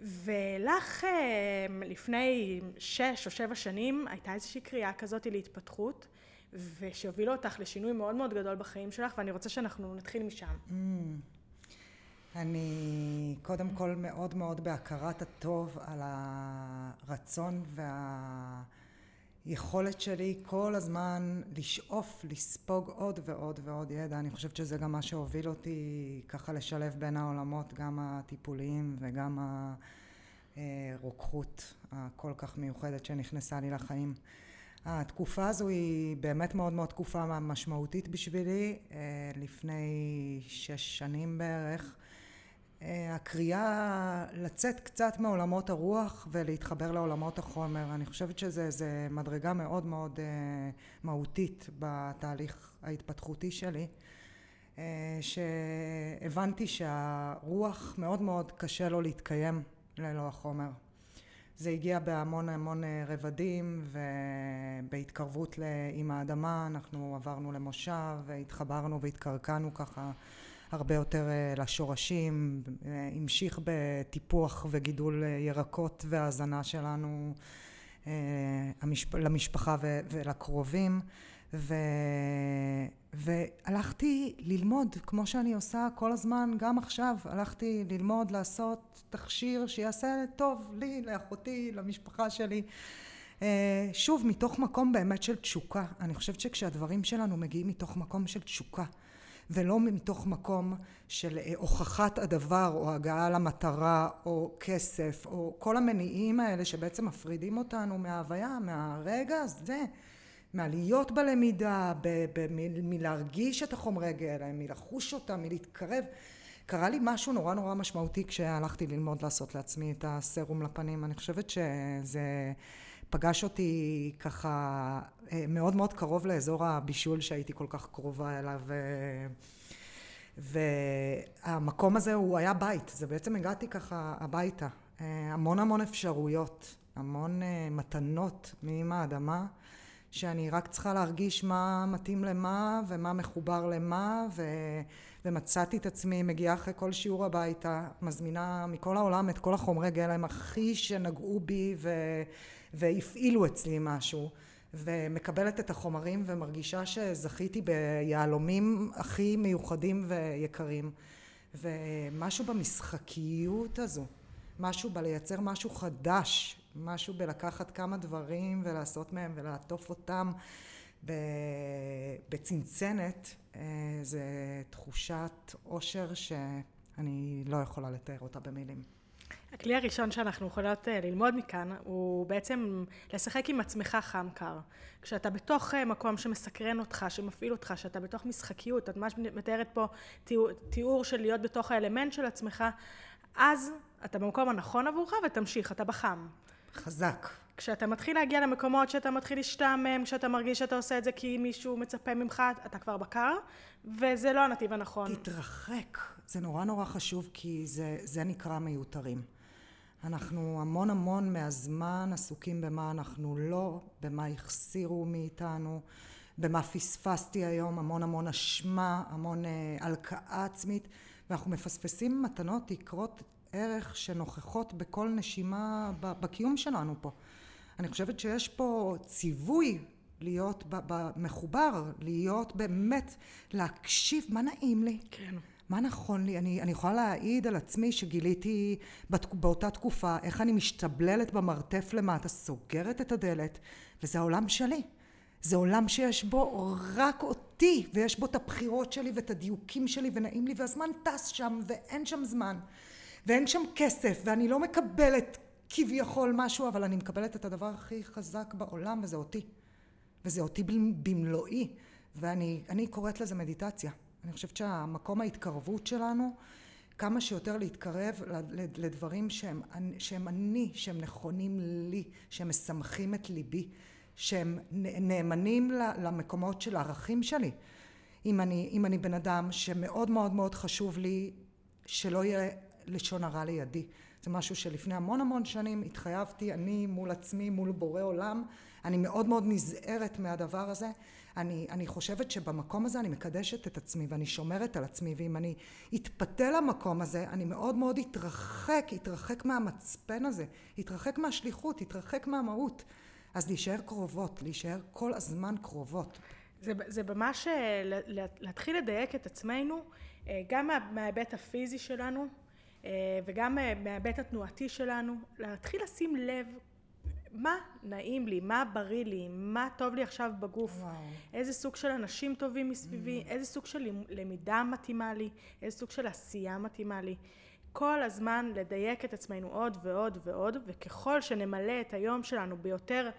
ולך אה, לפני שש או שבע שנים הייתה איזושהי קריאה כזאת להתפתחות, ושהובילו אותך לשינוי מאוד מאוד גדול בחיים שלך, ואני רוצה שאנחנו נתחיל משם. Mm.
אני קודם כל מאוד מאוד בהכרת הטוב על הרצון והיכולת שלי כל הזמן לשאוף, לספוג עוד ועוד ועוד ידע. אני חושבת שזה גם מה שהוביל אותי ככה לשלב בין העולמות, גם הטיפוליים וגם הרוקחות הכל כך מיוחדת שנכנסה לי לחיים. התקופה הזו היא באמת מאוד מאוד תקופה משמעותית בשבילי. אה, לפני שש שנים בערך הקריאה לצאת קצת מעולמות הרוח ולהתחבר לעולמות החומר. אני חושבת שזו מדרגה מאוד מאוד אה, מהותית בתהליך ההתפתחותי שלי. שהבנתי שהרוח מאוד מאוד קשה לו להתקיים ללא החומר. זה הגיע בהמון המון אה, רבדים ובהתקרבות עם האדמה אנחנו עברנו למושב והתחברנו והתקרקענו ככה הרבה יותר אה, לשורשים, אה, המשיך בטיפוח וגידול ירקות והזנה שלנו למשפחה ולקרובים ו... והלכתי ללמוד, כמו שאני עושה כל הזמן, גם עכשיו, הלכתי ללמוד, לעשות תכשיר שיעשה טוב לי, לאחותי, למשפחה שלי. אה, שוב, מתוך מקום באמת של תשוקה. אני חושבת שכשהדברים שלנו מגיעים מתוך מקום של תשוקה, ולא מתוך מקום של אה, הוכחת הדבר, או הגעה למטרה, או כסף, או כל המניעים האלה שבעצם מפרידים אותנו מההוויה, מהרגע הזה. מהלהיות בלמידה, מלהרגיש את החומרי גלם, מלחוש אותם, מלהתקרב. קרה לי משהו נורא נורא משמעותי כשהלכתי ללמוד לעשות לעצמי את הסרום לפנים. אני חושבת שזה פגש אותי ככה אה, מאוד מאוד קרוב לאזור הבישול שהייתי כל כך קרובה אליו. אה, והמקום הזה הוא היה בית, זה בעצם הגעתי ככה הביתה. אה, המון המון אפשרויות, המון מתנות מאמא האדמה. שאני רק צריכה להרגיש מה מתאים למה ומה מחובר למה ו... ומצאתי את עצמי מגיעה אחרי כל שיעור הביתה מזמינה מכל העולם את כל החומרי גלם הכי שנגעו בי ו... והפעילו אצלי משהו ומקבלת את החומרים ומרגישה שזכיתי ביהלומים הכי מיוחדים ויקרים ומשהו במשחקיות הזו משהו בלייצר משהו חדש משהו בלקחת כמה דברים ולעשות מהם ולעטוף אותם בצנצנת אה, זה תחושת עושר שאני לא יכולה לתאר אותה במילים.
הכלי הראשון שאנחנו יכולות אה, ללמוד מכאן הוא בעצם לשחק עם עצמך חם קר. כשאתה בתוך אה, מקום שמסקרן אותך, שמפעיל אותך, שאתה בתוך משחקיות, את ממש מתארת פה תיאור, תיאור של להיות בתוך האלמנט של עצמך, אז אתה במקום הנכון עבורך ותמשיך, אתה בחם.
חזק.
כשאתה מתחיל להגיע למקומות שאתה מתחיל להשתעמם, כשאתה מרגיש שאתה עושה את זה כי מישהו מצפה ממך, אתה כבר בקר, וזה לא הנתיב הנכון.
תתרחק. זה נורא נורא חשוב כי זה, זה נקרא מיותרים. אנחנו המון המון מהזמן עסוקים במה אנחנו לא, במה החסירו מאיתנו, במה פספסתי היום, המון המון אשמה, המון אה, הלקאה עצמית, ואנחנו מפספסים מתנות, תקרות ערך שנוכחות בכל נשימה בקיום שלנו פה. אני חושבת שיש פה ציווי להיות מחובר, להיות באמת, להקשיב, מה נעים לי?
כן.
מה נכון לי? אני, אני יכולה להעיד על עצמי שגיליתי בת, באותה תקופה איך אני משתבללת במרתף למטה, סוגרת את הדלת, וזה העולם שלי. זה עולם שיש בו רק אותי, ויש בו את הבחירות שלי ואת הדיוקים שלי, ונעים לי, והזמן טס שם, ואין שם זמן. ואין שם כסף, ואני לא מקבלת כביכול משהו, אבל אני מקבלת את הדבר הכי חזק בעולם, וזה אותי. וזה אותי במלואי, ואני קוראת לזה מדיטציה. אני חושבת שהמקום ההתקרבות שלנו, כמה שיותר להתקרב לדברים שהם, שהם אני, שהם נכונים לי, שהם משמחים את ליבי, שהם נאמנים למקומות של הערכים שלי. אם אני, אם אני בן אדם שמאוד מאוד מאוד חשוב לי שלא יהיה לשון הרע לידי. זה משהו שלפני המון המון שנים התחייבתי, אני מול עצמי, מול בורא עולם, אני מאוד מאוד נזהרת מהדבר הזה. אני, אני חושבת שבמקום הזה אני מקדשת את עצמי ואני שומרת על עצמי, ואם אני אתפתה למקום הזה, אני מאוד מאוד אתרחק, אתרחק מהמצפן הזה, אתרחק מהשליחות, אתרחק מהמהות. אז להישאר קרובות, להישאר כל הזמן קרובות.
זה, זה ממש אה, להתחיל לדייק את עצמנו, אה, גם מההיבט הפיזי שלנו, אה, וגם מההיבט התנועתי שלנו, להתחיל לשים לב מה נעים לי, מה בריא לי, מה טוב לי עכשיו בגוף, וואו. איזה סוג של אנשים טובים מסביבי, mm. איזה סוג של למידה מתאימה לי, איזה סוג של עשייה מתאימה לי. כל הזמן לדייק את עצמנו עוד ועוד ועוד, וככל שנמלא את היום שלנו ביותר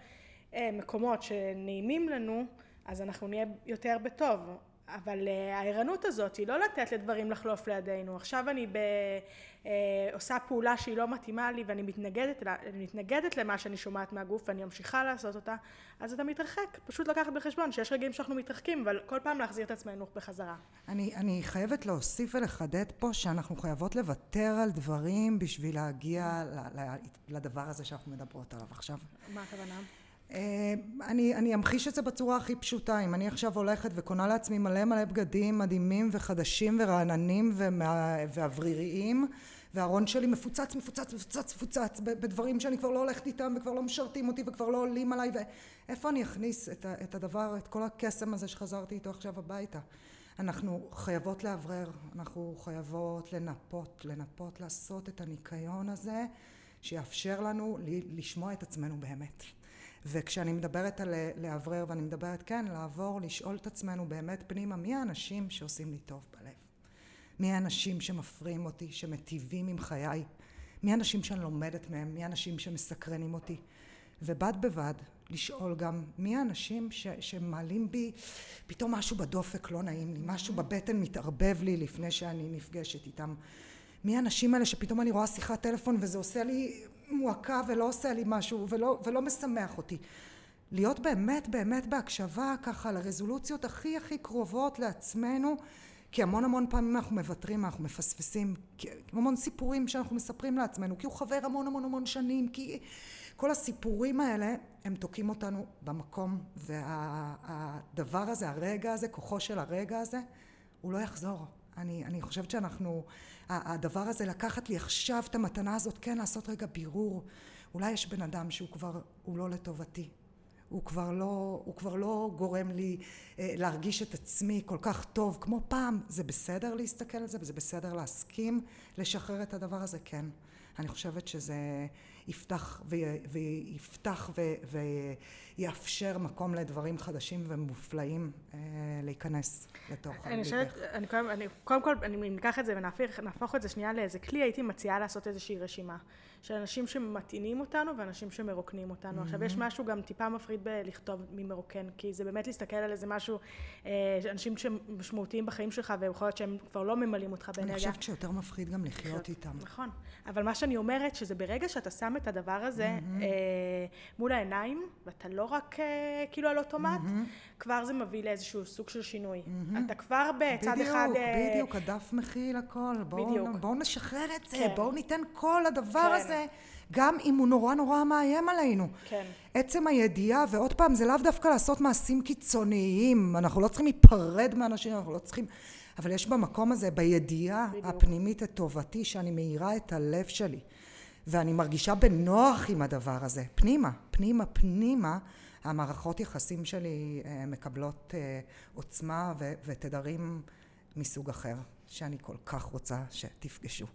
אה, מקומות שנעימים לנו, אז אנחנו נהיה יותר בטוב. אבל uh, הערנות הזאת היא לא לתת לדברים לחלוף לידינו. עכשיו אני ב, uh, עושה פעולה שהיא לא מתאימה לי ואני מתנגדת, מתנגדת למה שאני שומעת מהגוף ואני ממשיכה לעשות אותה, אז אתה מתרחק. פשוט לקחת בחשבון שיש רגעים שאנחנו מתרחקים, אבל כל פעם להחזיר את עצמנו בחזרה.
אני, אני חייבת להוסיף ולחדד פה שאנחנו חייבות לוותר על דברים בשביל להגיע לדבר הזה שאנחנו מדברות עליו עכשיו.
מה הכוונה?
אה, אני, אני אמחיש את זה בצורה הכי פשוטה. אם אני עכשיו הולכת וקונה לעצמי מלא מלא בגדים מדהימים וחדשים ורעננים ואווריריים והארון שלי מפוצץ מפוצץ מפוצץ מפוצץ בדברים שאני כבר לא הולכת איתם וכבר לא משרתים אותי וכבר לא עולים עליי ואיפה אני אכניס את, את הדבר את כל הקסם הזה שחזרתי איתו עכשיו הביתה? אנחנו חייבות לאוורר אנחנו חייבות לנפות לנפות לעשות את הניקיון הזה שיאפשר לנו לשמוע את עצמנו באמת וכשאני מדברת על לאוורר ואני מדברת כן לעבור לשאול את עצמנו באמת פנימה מי האנשים שעושים לי טוב בלב? מי האנשים שמפריעים אותי שמטיבים עם חיי? מי האנשים שאני לומדת מהם? מי האנשים שמסקרנים אותי? ובד בבד לשאול גם מי האנשים ש, שמעלים בי פתאום משהו בדופק לא נעים לי משהו בבטן מתערבב לי לפני שאני נפגשת איתם. מי האנשים האלה שפתאום אני רואה שיחת טלפון וזה עושה לי מועקה ולא עושה לי משהו ולא, ולא משמח אותי. להיות באמת באמת בהקשבה ככה לרזולוציות הכי הכי קרובות לעצמנו כי המון המון פעמים אנחנו מוותרים, אנחנו מפספסים, המון סיפורים שאנחנו מספרים לעצמנו, כי הוא חבר המון המון המון שנים, כי כל הסיפורים האלה הם תוקעים אותנו במקום והדבר וה, הזה, הרגע הזה, כוחו של הרגע הזה, הוא לא יחזור. אני, אני חושבת שאנחנו, הדבר הזה לקחת לי עכשיו את המתנה הזאת, כן לעשות רגע בירור, אולי יש בן אדם שהוא כבר, הוא לא לטובתי, הוא כבר לא, הוא כבר לא גורם לי אה, להרגיש את עצמי כל כך טוב כמו פעם, זה בסדר להסתכל על זה וזה בסדר להסכים לשחרר את הדבר הזה, כן. אני חושבת שזה יפתח ויפתח ויאפשר מקום לדברים חדשים ומופלאים אה, להיכנס לתוך
אני חושבת, אני קודם, אני, קודם כל, אני ניקח את זה ונהפוך את זה שנייה לאיזה כלי, הייתי מציעה לעשות איזושהי רשימה של אנשים שמטעינים אותנו ואנשים שמרוקנים אותנו. Mm-hmm. עכשיו יש משהו גם טיפה מפריד בלכתוב מי מרוקן, כי זה באמת להסתכל על איזה משהו, אה, אנשים שמשמעותיים בחיים שלך ויכול להיות שהם כבר לא ממלאים אותך באנרגיה.
אני חושבת שיותר מפחיד גם לחיות איתם.
נכון, אבל מה שאני אומרת שזה ברגע שאתה שם את הדבר הזה mm-hmm. אה, מול העיניים ואתה לא רק אה, כאילו על אוטומט, mm-hmm. כבר זה מביא לאיזשהו סוג של שינוי. Mm-hmm. אתה כבר בצד
בדיוק,
אחד...
בדיוק, אה, בדיוק, הדף מכיל הכל. בואו בוא נשחרר את זה, כן. בואו ניתן כל הדבר כן. הזה. גם אם הוא נורא נורא מאיים עלינו.
כן.
עצם הידיעה, ועוד פעם, זה לאו דווקא לעשות מעשים קיצוניים, אנחנו לא צריכים להיפרד מאנשים, אנחנו לא צריכים... אבל יש במקום הזה, בידיעה בדיוק. הפנימית את טובתי, שאני מאירה את הלב שלי. ואני מרגישה בנוח עם הדבר הזה. פנימה, פנימה, פנימה, המערכות יחסים שלי אה, מקבלות אה, עוצמה ו- ותדרים מסוג אחר, שאני כל כך רוצה שתפגשו.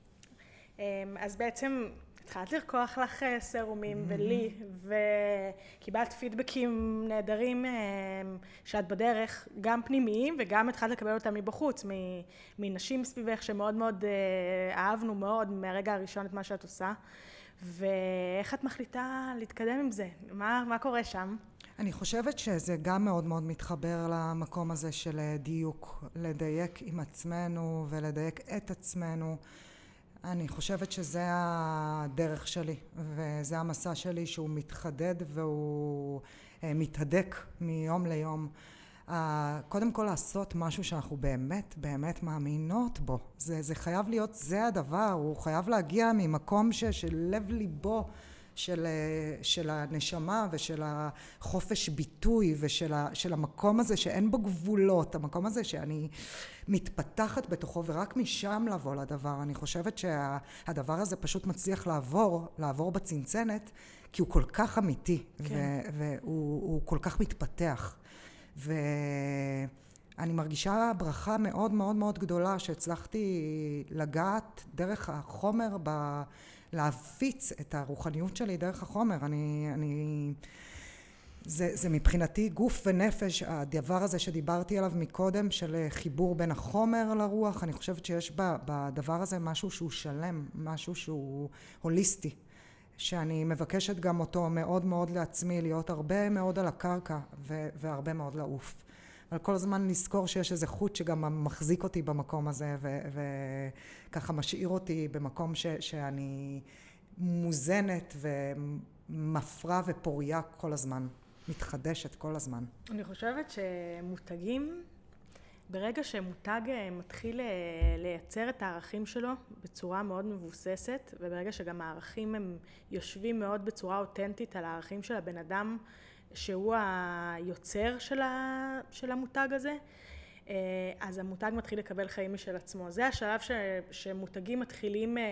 אמ, אז בעצם התחלת לרקוח לך אה, סרומים mm-hmm. ולי וקיבלת פידבקים נהדרים שאת בדרך גם פנימיים וגם התחלת לקבל אותם מבחוץ מנשים סביבך שמאוד מאוד אהבנו מאוד מהרגע הראשון את מה שאת עושה ואיך את מחליטה להתקדם עם זה? מה, מה קורה שם?
אני חושבת שזה גם מאוד מאוד מתחבר למקום הזה של דיוק, לדייק עם עצמנו ולדייק את עצמנו. אני חושבת שזה הדרך שלי וזה המסע שלי שהוא מתחדד והוא אה, מתהדק מיום ליום. קודם כל לעשות משהו שאנחנו באמת באמת מאמינות בו. זה, זה חייב להיות, זה הדבר, הוא חייב להגיע ממקום ש, של ליבו של, של הנשמה ושל החופש ביטוי ושל ה, של המקום הזה שאין בו גבולות, המקום הזה שאני מתפתחת בתוכו ורק משם לבוא לדבר. אני חושבת שהדבר הזה פשוט מצליח לעבור, לעבור בצנצנת, כי הוא כל כך אמיתי כן. והוא כל כך מתפתח. ואני מרגישה ברכה מאוד מאוד מאוד גדולה שהצלחתי לגעת דרך החומר, ב... להפיץ את הרוחניות שלי דרך החומר. אני... אני... זה, זה מבחינתי גוף ונפש, הדבר הזה שדיברתי עליו מקודם, של חיבור בין החומר לרוח, אני חושבת שיש בדבר הזה משהו שהוא שלם, משהו שהוא הוליסטי. שאני מבקשת גם אותו מאוד מאוד לעצמי, להיות הרבה מאוד על הקרקע והרבה מאוד לעוף. אבל כל הזמן לזכור שיש איזה חוט שגם מחזיק אותי במקום הזה וככה משאיר אותי במקום ש- שאני מוזנת ומפרה ופוריה כל הזמן, מתחדשת כל הזמן.
אני חושבת שמותגים ברגע שמותג אה, מתחיל אה, לייצר את הערכים שלו בצורה מאוד מבוססת, וברגע שגם הערכים הם יושבים מאוד בצורה אותנטית על הערכים של הבן אדם שהוא היוצר של המותג הזה, אה, אז המותג מתחיל לקבל חיים משל עצמו. זה השלב ש, שמותגים מתחילים אה,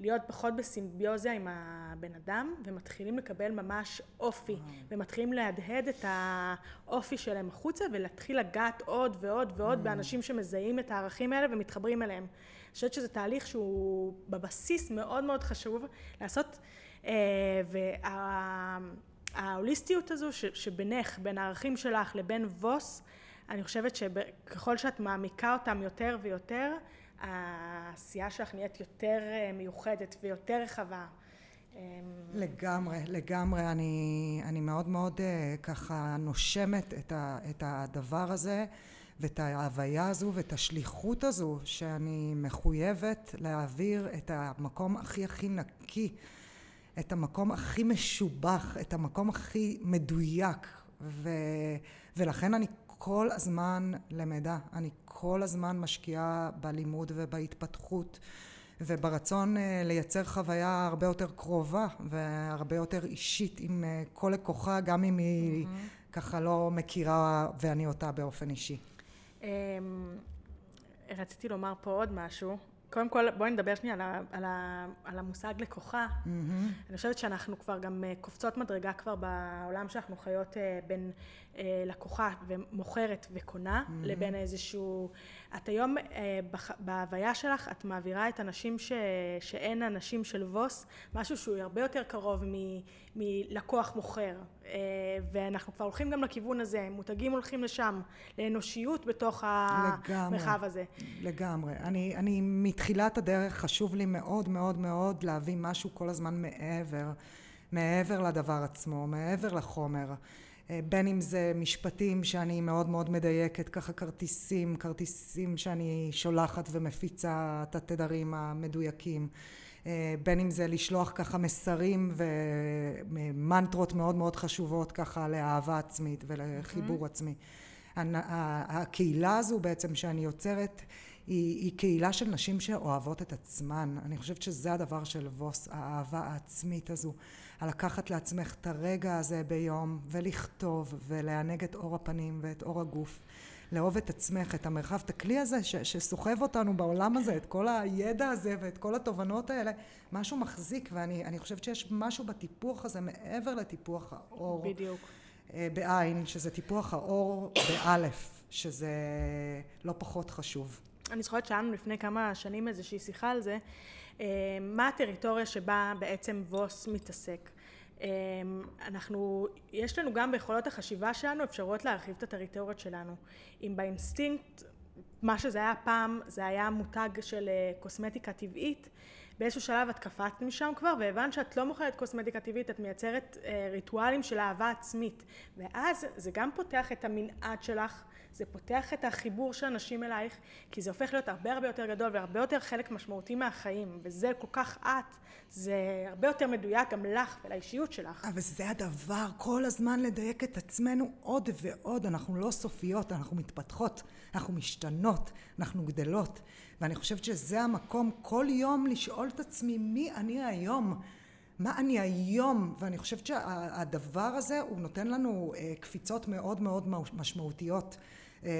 להיות פחות בסימביוזה עם הבן אדם ומתחילים לקבל ממש אופי ומתחילים להדהד את האופי שלהם החוצה ולהתחיל לגעת עוד ועוד ועוד באנשים שמזהים את הערכים האלה ומתחברים אליהם. אני חושבת שזה תהליך שהוא בבסיס מאוד מאוד חשוב לעשות אה, וההוליסטיות הזו שבינך, בין הערכים שלך לבין ווס אני חושבת שככל שאת מעמיקה אותם יותר ויותר, העשייה שלך נהיית יותר אה, מיוחדת ויותר רחבה.
אמ, לגמרי, לגמרי. אני, אני מאוד מאוד אה, ככה נושמת את, ה, את הדבר הזה ואת ההוויה הזו ואת השליחות הזו שאני מחויבת להעביר את המקום הכי הכי נקי, את המקום הכי משובח, את המקום הכי מדויק. ו, ולכן אני כל הזמן למדה, אני כל הזמן משקיעה בלימוד ובהתפתחות וברצון אה, לייצר חוויה הרבה יותר קרובה והרבה יותר אישית עם אה, כל לקוחה, גם אם היא mm-hmm. ככה לא מכירה ואני אותה באופן אישי. אמ,
רציתי לומר פה עוד משהו. קודם כל בואי נדבר שנייה על, על, על המושג לקוחה. Mm-hmm. אני חושבת שאנחנו כבר גם אה, קופצות מדרגה כבר בעולם שאנחנו חיות בין אה, לקוחה ומוכרת וקונה, mm-hmm. לבין איזשהו... את היום אה, בהוויה שלך, את מעבירה את הנשים ש... שאין הנשים של ווס, משהו שהוא הרבה יותר קרוב מ... מלקוח מוכר. אה, ואנחנו כבר הולכים גם לכיוון הזה, מותגים הולכים לשם, לאנושיות בתוך לגמרי, המרחב הזה.
לגמרי. אני, אני מתחילת הדרך חשוב לי מאוד מאוד מאוד להביא משהו כל הזמן מעבר, מעבר לדבר עצמו, מעבר לחומר. אה, בין אם זה משפטים שאני מאוד מאוד מדייקת, ככה כרטיסים, כרטיסים שאני שולחת ומפיצה את התדרים המדויקים, בין אם זה לשלוח ככה מסרים ומנטרות מאוד מאוד חשובות ככה לאהבה עצמית ולחיבור mm-hmm. עצמי. הקהילה הזו בעצם שאני יוצרת היא, היא קהילה של נשים שאוהבות את עצמן. אני חושבת שזה הדבר של ווס, האהבה העצמית הזו. לקחת לעצמך את הרגע הזה ביום ולכתוב ולענג את אור הפנים ואת אור הגוף. לאהוב את עצמך, את המרחב, את הכלי הזה ש- שסוחב אותנו בעולם הזה, את כל הידע הזה ואת כל התובנות האלה, משהו מחזיק ואני חושבת שיש משהו בטיפוח הזה מעבר לטיפוח האור.
בדיוק.
אה, בעין, שזה טיפוח האור באלף, שזה לא פחות חשוב.
אני זוכרת שהיה לנו לפני כמה שנים איזושהי שיחה על זה, אה, מה הטריטוריה שבה בעצם ווס מתעסק. אה, אנחנו, יש לנו גם ביכולות החשיבה שלנו אפשרויות להרחיב את הטריטוריות שלנו. אם באינסטינקט, מה שזה היה פעם, זה היה מותג של אה, קוסמטיקה טבעית, באיזשהו שלב את קפצת משם כבר והבנת שאת לא מוכרת קוסמטיקה טבעית, את מייצרת ריטואלים של אהבה עצמית. ואז זה גם פותח את המנעד שלך זה פותח את החיבור של אנשים אלייך, כי זה הופך להיות הרבה הרבה יותר גדול והרבה יותר חלק משמעותי מהחיים, וזה כל כך את, זה הרבה יותר מדויק גם לך ולאישיות שלך.
אבל זה הדבר, כל הזמן לדייק את עצמנו עוד ועוד, אנחנו לא סופיות, אנחנו מתפתחות, אנחנו משתנות, אנחנו גדלות, ואני חושבת שזה המקום כל יום לשאול את עצמי מי אני היום. מה אני היום, ואני חושבת שהדבר הזה הוא נותן לנו אה, קפיצות מאוד מאוד משמעותיות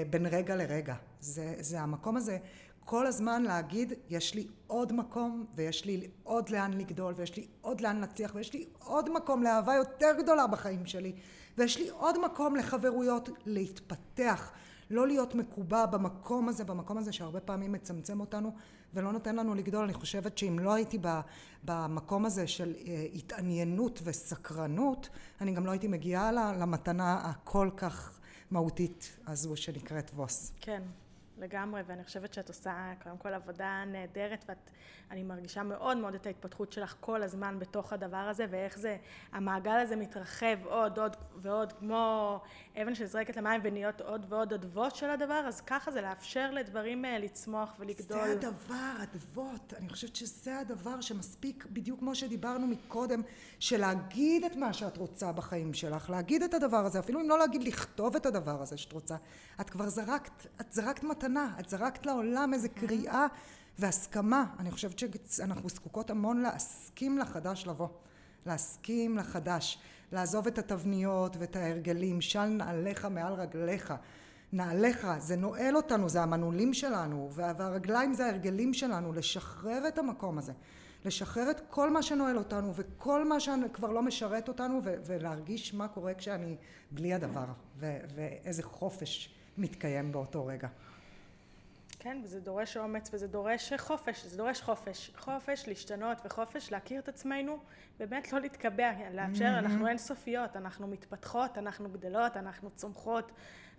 בין רגע לרגע. זה, זה המקום הזה כל הזמן להגיד יש לי עוד מקום ויש לי עוד לאן לגדול ויש לי עוד לאן להצליח ויש לי עוד מקום לאהבה יותר גדולה בחיים שלי ויש לי עוד מקום לחברויות להתפתח לא להיות מקובע במקום הזה, במקום הזה שהרבה פעמים מצמצם אותנו ולא נותן לנו לגדול. אני חושבת שאם לא הייתי במקום הזה של אה, התעניינות וסקרנות, אני גם לא הייתי מגיעה למתנה הכל כך מהותית הזו שנקראת ווס.
כן. לגמרי, ואני חושבת שאת עושה קודם כל עבודה נהדרת, ואני מרגישה מאוד מאוד את ההתפתחות שלך כל הזמן בתוך הדבר הזה, ואיך זה, המעגל הזה מתרחב עוד, עוד ועוד, כמו אבן שזרקת למים ונהיות עוד ועוד אדוות של הדבר, אז ככה זה לאפשר לדברים אה, לצמוח ולגדול.
זה הדבר, אדוות. אני חושבת שזה הדבר שמספיק, בדיוק כמו שדיברנו מקודם, של להגיד את מה שאת רוצה בחיים שלך, להגיד את הדבר הזה, אפילו אם לא להגיד, לכתוב את הדבר הזה שאת רוצה. את כבר זרקת, את זרקת מתנה, את זרקת לעולם איזה קריאה והסכמה. אני חושבת שאנחנו זקוקות המון להסכים לחדש לבוא. להסכים לחדש. לעזוב את התבניות ואת ההרגלים, של נעליך מעל רגליך. נעליך, זה נועל אותנו, זה המנעולים שלנו, והרגליים זה ההרגלים שלנו, לשחרר את המקום הזה. לשחרר את כל מה שנועל אותנו וכל מה שכבר לא משרת אותנו ולהרגיש מה קורה כשאני בלי הדבר ואיזה חופש מתקיים באותו רגע.
כן, וזה דורש אומץ וזה דורש חופש, זה דורש חופש. חופש להשתנות וחופש להכיר את עצמנו, באמת לא להתקבע, לאפשר, mm-hmm. אנחנו אינסופיות, אנחנו מתפתחות, אנחנו גדלות, אנחנו צומחות,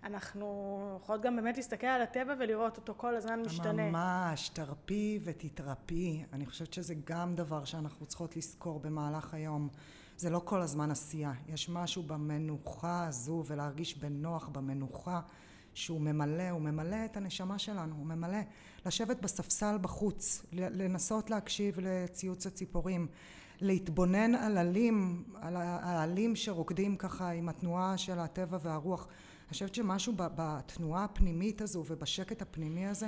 אנחנו יכולות גם באמת להסתכל על הטבע ולראות אותו כל הזמן משתנה.
ממש, תרפי ותתרפי. אני חושבת שזה גם דבר שאנחנו צריכות לזכור במהלך היום. זה לא כל הזמן עשייה, יש משהו במנוחה הזו ולהרגיש בנוח במנוחה. שהוא ממלא, הוא ממלא את הנשמה שלנו, הוא ממלא לשבת בספסל בחוץ, לנסות להקשיב לציוץ הציפורים, להתבונן על עלים, על העלים שרוקדים ככה עם התנועה של הטבע והרוח. אני חושבת שמשהו בתנועה הפנימית הזו ובשקט הפנימי הזה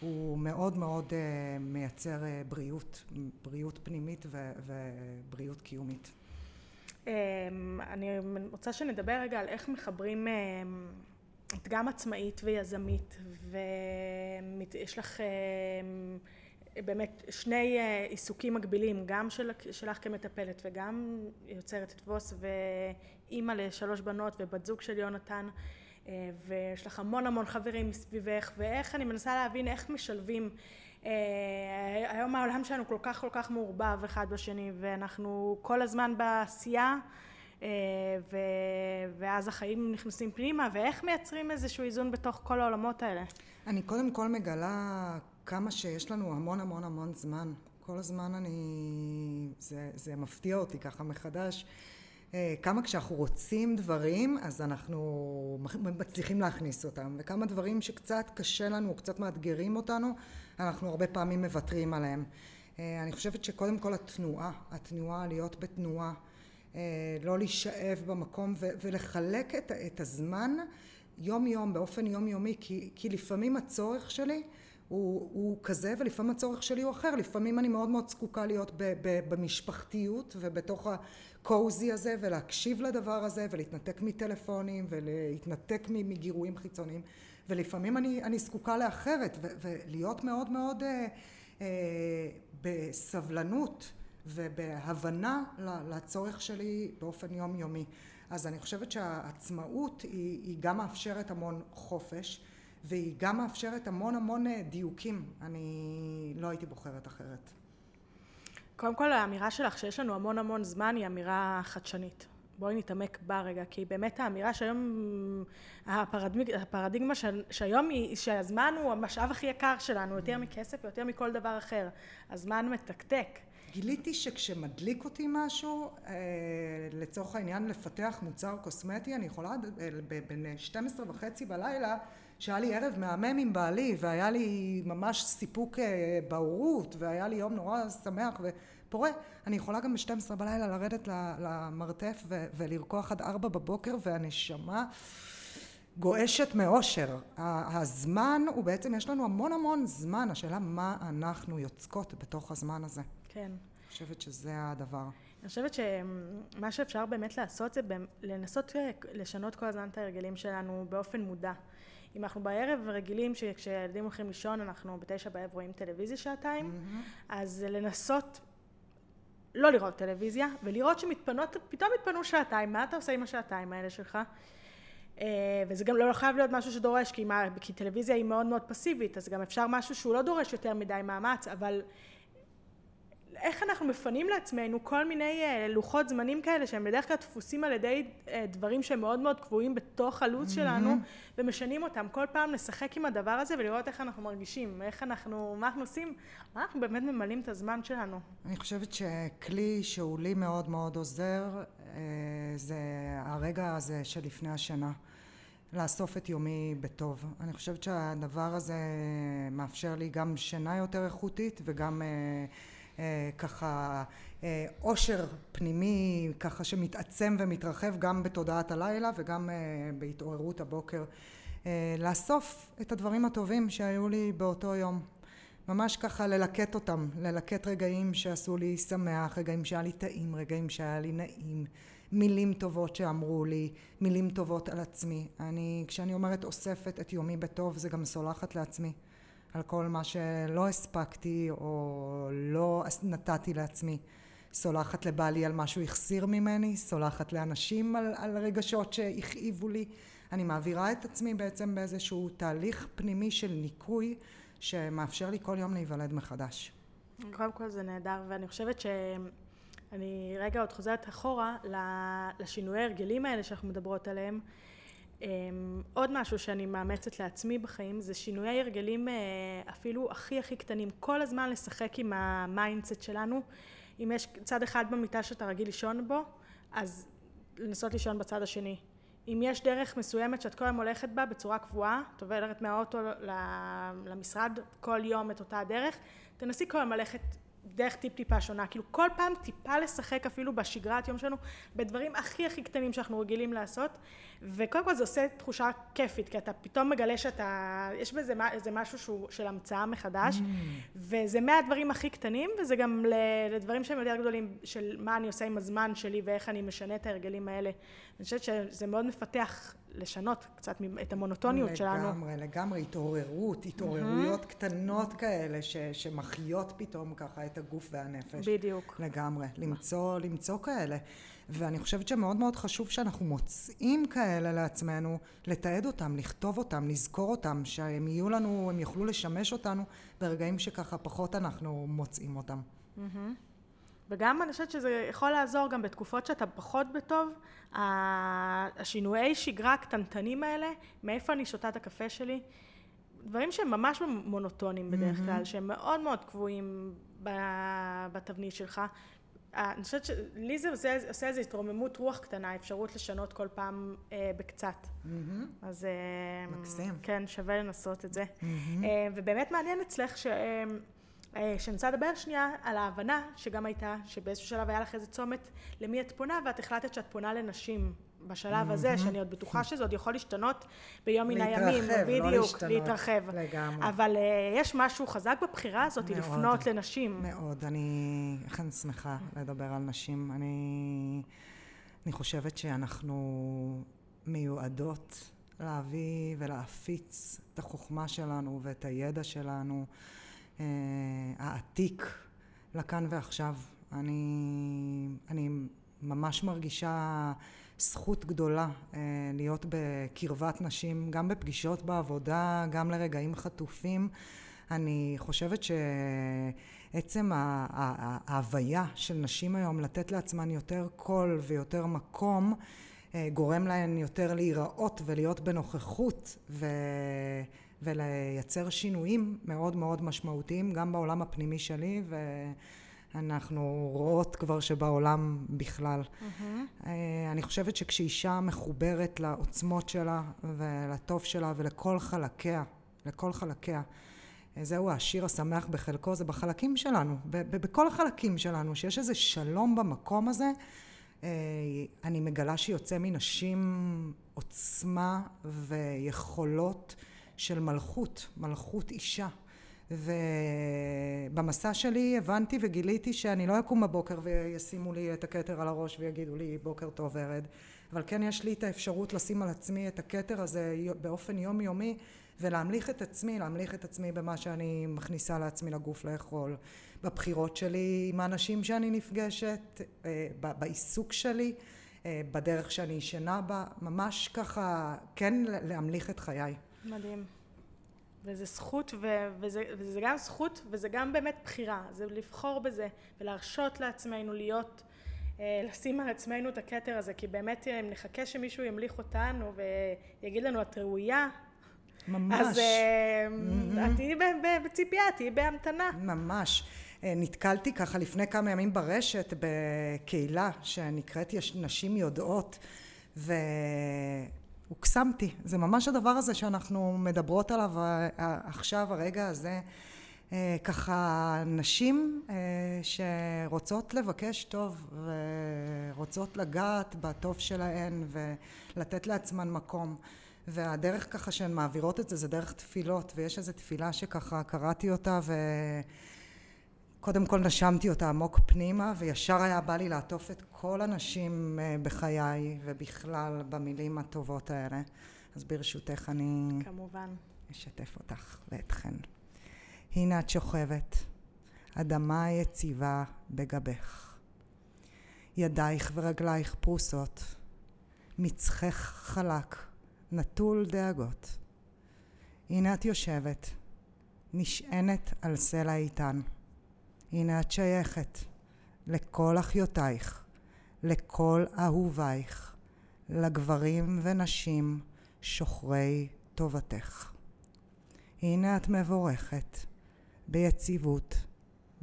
הוא מאוד מאוד uh, מייצר uh, בריאות, בריאות פנימית ובריאות קיומית.
Um, אני רוצה שנדבר רגע על איך מחברים um, את גם עצמאית ויזמית ויש לך אה, באמת שני אה, עיסוקים מקבילים גם של, שלך כמטפלת וגם יוצרת את ווס ואימא לשלוש בנות ובת זוג של יונתן אה, ויש לך המון המון חברים מסביבך ואיך אני מנסה להבין איך משלבים היום העולם שלנו כל כך כל כך מעורבב אחד בשני ואנחנו כל הזמן בעשייה ו... ואז החיים נכנסים פנימה, ואיך מייצרים איזשהו איזון בתוך כל העולמות האלה?
אני קודם כל מגלה כמה שיש לנו המון המון המון זמן. כל הזמן אני... זה, זה מפתיע אותי ככה מחדש. אה, כמה כשאנחנו רוצים דברים, אז אנחנו מצליחים להכניס אותם, וכמה דברים שקצת קשה לנו, קצת מאתגרים אותנו, אנחנו הרבה פעמים מוותרים עליהם. אה, אני חושבת שקודם כל התנועה, התנועה, להיות בתנועה, אה, לא להישאב במקום ולחלק את, את הזמן יום יום באופן יומיומי כי, כי לפעמים הצורך שלי הוא, הוא כזה ולפעמים הצורך שלי הוא אחר. לפעמים אני מאוד מאוד זקוקה להיות ב, ב, במשפחתיות ובתוך הקוזי הזה ולהקשיב לדבר הזה ולהתנתק מטלפונים ולהתנתק מגירויים חיצוניים. ולפעמים אני, אני זקוקה לאחרת ו, ולהיות מאוד מאוד אה, אה, בסבלנות ובהבנה לצורך שלי באופן יומיומי. אז אני חושבת שהעצמאות היא, היא גם מאפשרת המון חופש והיא גם מאפשרת המון המון אה, דיוקים. אני לא הייתי בוחרת אחרת.
קודם כל האמירה שלך שיש לנו המון המון זמן היא אמירה חדשנית. בואי נתעמק בה רגע, כי באמת האמירה שהיום, הפרדיג, הפרדיגמה שהיום היא שהזמן הוא המשאב הכי יקר שלנו, יותר מכסף ויותר מכל דבר אחר. הזמן מתקתק.
גיליתי שכשמדליק אותי משהו, אה, לצורך העניין לפתח מוצר קוסמטי, אני יכולה אה, בין 12 וחצי בלילה, שהיה לי ערב מהמם עם בעלי, והיה לי ממש סיפוק אה, בהורות, והיה לי יום נורא שמח ופורה, אני יכולה גם ב-12 בלילה לרדת למרתף ולרקוח עד 4 בבוקר, והנשמה... גועשת מאושר. הזמן הוא בעצם, יש לנו המון המון זמן, השאלה מה אנחנו יוצקות בתוך הזמן הזה.
כן.
אני חושבת שזה הדבר.
אני חושבת שמה שאפשר באמת לעשות זה לנסות אה, לשנות כל הזמן את ההרגלים שלנו באופן מודע. אם אנחנו בערב רגילים שכשילדים הולכים לישון אנחנו בתשע בערב רואים טלוויזיה שעתיים, mm-hmm. אז לנסות לא לראות טלוויזיה ולראות שמתפנות, פתאום מתפנו שעתיים, מה אתה עושה עם השעתיים האלה שלך? אה, וזה גם לא חייב להיות משהו שדורש, כי, מה, כי טלוויזיה היא מאוד מאוד פסיבית, אז גם אפשר משהו שהוא לא דורש יותר מדי מאמץ, אבל איך אנחנו מפנים לעצמנו כל מיני אה, לוחות זמנים כאלה שהם בדרך כלל דפוסים על ידי אה, דברים שהם מאוד מאוד קבועים בתוך הלו"ז שלנו mm-hmm. ומשנים אותם כל פעם לשחק עם הדבר הזה ולראות איך אנחנו מרגישים איך אנחנו מה אנחנו עושים מה אנחנו באמת ממלאים את הזמן שלנו
אני חושבת שכלי שהוא לי מאוד מאוד עוזר זה הרגע הזה שלפני השנה לאסוף את יומי בטוב. אני חושבת שהדבר הזה מאפשר לי גם שינה יותר איכותית וגם אה, אה, ככה אה, עושר פנימי ככה שמתעצם ומתרחב גם בתודעת הלילה וגם אה, בהתעוררות הבוקר. אה, לאסוף את הדברים הטובים שהיו לי באותו יום. ממש ככה ללקט אותם, ללקט רגעים שעשו לי שמח, רגעים שהיה לי טעים, רגעים שהיה לי נעים. מילים טובות שאמרו לי, מילים טובות על עצמי. אני, כשאני אומרת אוספת את יומי בטוב, זה גם סולחת לעצמי על כל מה שלא הספקתי או לא נתתי לעצמי. סולחת לבעלי על מה שהוא החסיר ממני, סולחת לאנשים על, על רגשות שהכאיבו לי. אני מעבירה את עצמי בעצם באיזשהו תהליך פנימי של ניקוי שמאפשר לי כל יום להיוולד מחדש.
קודם כל זה נהדר, ואני חושבת ש... אני רגע עוד חוזרת אחורה לשינויי הרגלים האלה שאנחנו מדברות עליהם. אמ, עוד משהו שאני מאמצת לעצמי בחיים זה שינויי הרגלים אה, אפילו הכי הכי קטנים. כל הזמן לשחק עם ה mindset שלנו. אם יש צד אחד במיטה שאתה רגיל לישון בו, אז לנסות לישון בצד השני. אם יש דרך מסוימת שאת כל היום הולכת בה בצורה קבועה, את עוברת מהאוטו למשרד כל יום את אותה הדרך, תנסי כל היום ללכת דרך טיפ טיפה שונה, כאילו כל פעם טיפה לשחק אפילו בשגרת יום שלנו בדברים הכי הכי קטנים שאנחנו רגילים לעשות וקודם כל זה עושה תחושה כיפית כי אתה פתאום מגלה שאתה, יש בזה איזה משהו שהוא של המצאה מחדש mm. וזה מהדברים הכי קטנים וזה גם לדברים שהם יותר גדולים של מה אני עושה עם הזמן שלי ואיך אני משנה את ההרגלים האלה. אני חושבת שזה מאוד מפתח לשנות קצת את המונוטוניות
לגמרי,
שלנו.
לגמרי, לגמרי, התעוררות, התעוררויות mm-hmm. קטנות כאלה ש, שמחיות פתאום ככה את הגוף והנפש.
בדיוק.
לגמרי, למצוא, למצוא כאלה. ואני חושבת שמאוד מאוד חשוב שאנחנו מוצאים כאלה לעצמנו, לתעד אותם, לכתוב אותם, לזכור אותם, שהם יהיו לנו, הם יוכלו לשמש אותנו ברגעים שככה פחות אנחנו מוצאים אותם. Mm-hmm.
וגם אני חושבת שזה יכול לעזור גם בתקופות שאתה פחות בטוב, השינויי שגרה הקטנטנים האלה, מאיפה אני שותה את הקפה שלי, דברים שהם ממש מונוטונים בדרך כלל, שהם מאוד מאוד קבועים בתבנית שלך. אני חושבת שלי זה עושה, עושה איזו התרוממות רוח קטנה, אפשרות לשנות כל פעם אה, בקצת. אז אה, מקסים. כן, שווה לנסות את זה. אה, ובאמת מעניין אצלך ש... אה, אה, שאני רוצה לדבר שנייה על ההבנה שגם הייתה, שבאיזשהו שלב היה לך איזה צומת למי את פונה ואת החלטת שאת פונה לנשים בשלב הזה, שאני עוד בטוחה שזה עוד יכול להשתנות ביום מן הימים,
להתרחב, לא
להשתנות. להתרחב.
לגמרי.
אבל uh, יש משהו חזק בבחירה הזאת, מאוד, לפנות לנשים.
מאוד, אני אכן שמחה לדבר על נשים. אני, אני חושבת שאנחנו מיועדות להביא ולהפיץ את החוכמה שלנו ואת הידע שלנו. אה, העתיק לכאן ועכשיו. אני, אני ממש מרגישה זכות גדולה אה, להיות בקרבת נשים, גם בפגישות בעבודה, גם לרגעים חטופים. אני חושבת שעצם ההוויה של נשים היום לתת לעצמן יותר קול ויותר מקום אה, גורם להן יותר להיראות ולהיות בנוכחות. ולייצר שינויים מאוד מאוד משמעותיים גם בעולם הפנימי שלי אנחנו רואות כבר שבעולם בכלל. Mm-hmm. אני חושבת שכשאישה מחוברת לעוצמות שלה ולטוב שלה ולכל חלקיה, לכל חלקיה, זהו השיר השמח בחלקו, זה בחלקים שלנו, בכל החלקים שלנו, שיש איזה שלום במקום הזה. אה, אני מגלה שיוצא מנשים עוצמה ויכולות של מלכות, מלכות אישה. ובמסע שלי הבנתי וגיליתי שאני לא אקום בבוקר וישימו לי את הכתר על הראש ויגידו לי בוקר טוב ורד אבל כן יש לי את האפשרות לשים על עצמי את הכתר הזה באופן יומיומי ולהמליך את עצמי, להמליך את עצמי במה שאני מכניסה לעצמי לגוף לאכול, בבחירות שלי עם האנשים שאני נפגשת, אה, בעיסוק שלי, אה, בדרך שאני ישנה בה, ממש ככה כן להמליך את חיי.
מדהים. וזה זכות, ו- וזה, וזה גם זכות וזה גם באמת בחירה, זה לבחור בזה ולהרשות לעצמנו להיות, אה, לשים על עצמנו את הכתר הזה, כי באמת אם נחכה שמישהו ימליך אותנו ויגיד לנו את ראויה,
ממש.
אז mm-hmm. את תהיי בציפייה, תהיי בהמתנה.
ממש. אה, נתקלתי ככה לפני כמה ימים ברשת בקהילה שנקראת נשים יודעות והוקסמתי. זה ממש הדבר הזה שאנחנו מדברות עליו עכשיו, הרגע הזה. ככה נשים שרוצות לבקש טוב ורוצות לגעת בטוב שלהן ולתת לעצמן מקום. והדרך ככה שהן מעבירות את זה זה דרך תפילות ויש איזו תפילה שככה קראתי אותה וקודם כל נשמתי אותה עמוק פנימה וישר היה בא לי לעטוף את כל הנשים אה, בחיי ובכלל במילים הטובות האלה. אז ברשותך אני
כמובן.
אשתף אותך ואתכן. הנה את שוכבת. אדמה יציבה בגבך. ידייך ורגלייך פרוסות. מצחך חלק. נטול דאגות. הנה את יושבת, נשענת על סלע איתן. הנה את שייכת לכל אחיותייך, לכל אהובייך, לגברים ונשים שוחרי טובתך. הנה את מבורכת, ביציבות,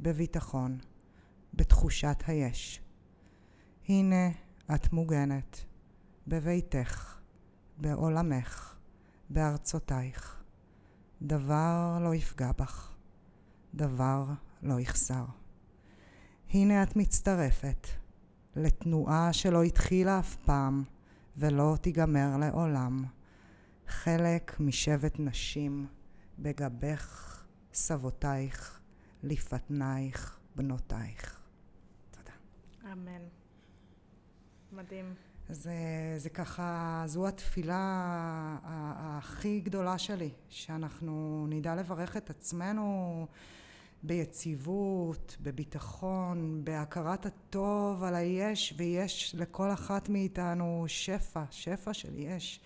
בביטחון, בתחושת היש. הנה את מוגנת, בביתך. בעולמך, בארצותייך. דבר לא יפגע בך, דבר לא יחסר. הנה את מצטרפת לתנועה שלא התחילה אף פעם ולא תיגמר לעולם. חלק משבט נשים בגבך סבותייך, לפתנייך, בנותייך. תודה.
אמן. מדהים.
זה, זה ככה, זו התפילה הכי גדולה שלי, שאנחנו נדע לברך את עצמנו ביציבות, בביטחון, בהכרת הטוב על היש, ויש לכל אחת מאיתנו שפע, שפע של יש,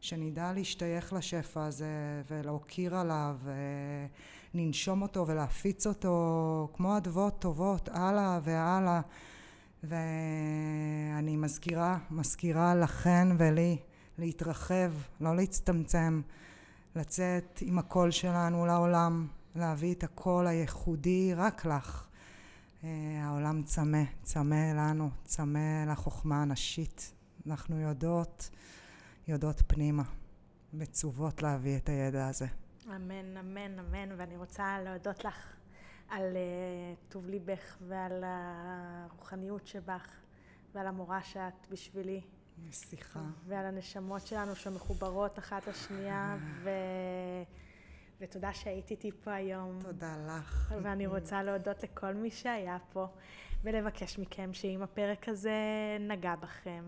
שנדע להשתייך לשפע הזה ולהוקיר עליו, ולנשום אותו ולהפיץ אותו כמו אדוות טובות הלאה והלאה. ואני מזכירה, מזכירה לכן ולי להתרחב, לא להצטמצם, לצאת עם הקול שלנו לעולם, להביא את הקול הייחודי רק לך. אה, העולם צמא, צמא לנו, צמא לחוכמה הנשית. אנחנו יודעות, יודעות פנימה, מצוות להביא את הידע הזה.
אמן, אמן, אמן, ואני רוצה להודות לך על uh, טוב ליבך ועל הרוחניות שבך ועל המורה שאת בשבילי.
סליחה.
ועל הנשמות שלנו שמחוברות אחת לשנייה ו... ותודה שהיית איתי פה היום.
תודה לך.
ואני רוצה להודות לכל מי שהיה פה ולבקש מכם שאם הפרק הזה נגע בכם,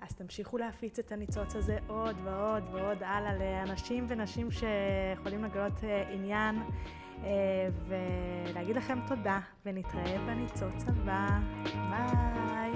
אז תמשיכו להפיץ את הניצוץ הזה עוד ועוד ועוד הלאה לאנשים ונשים שיכולים לגלות אה, עניין. אה, ולהגיד לכם תודה, ונתראה בניצוץ הבא. ביי.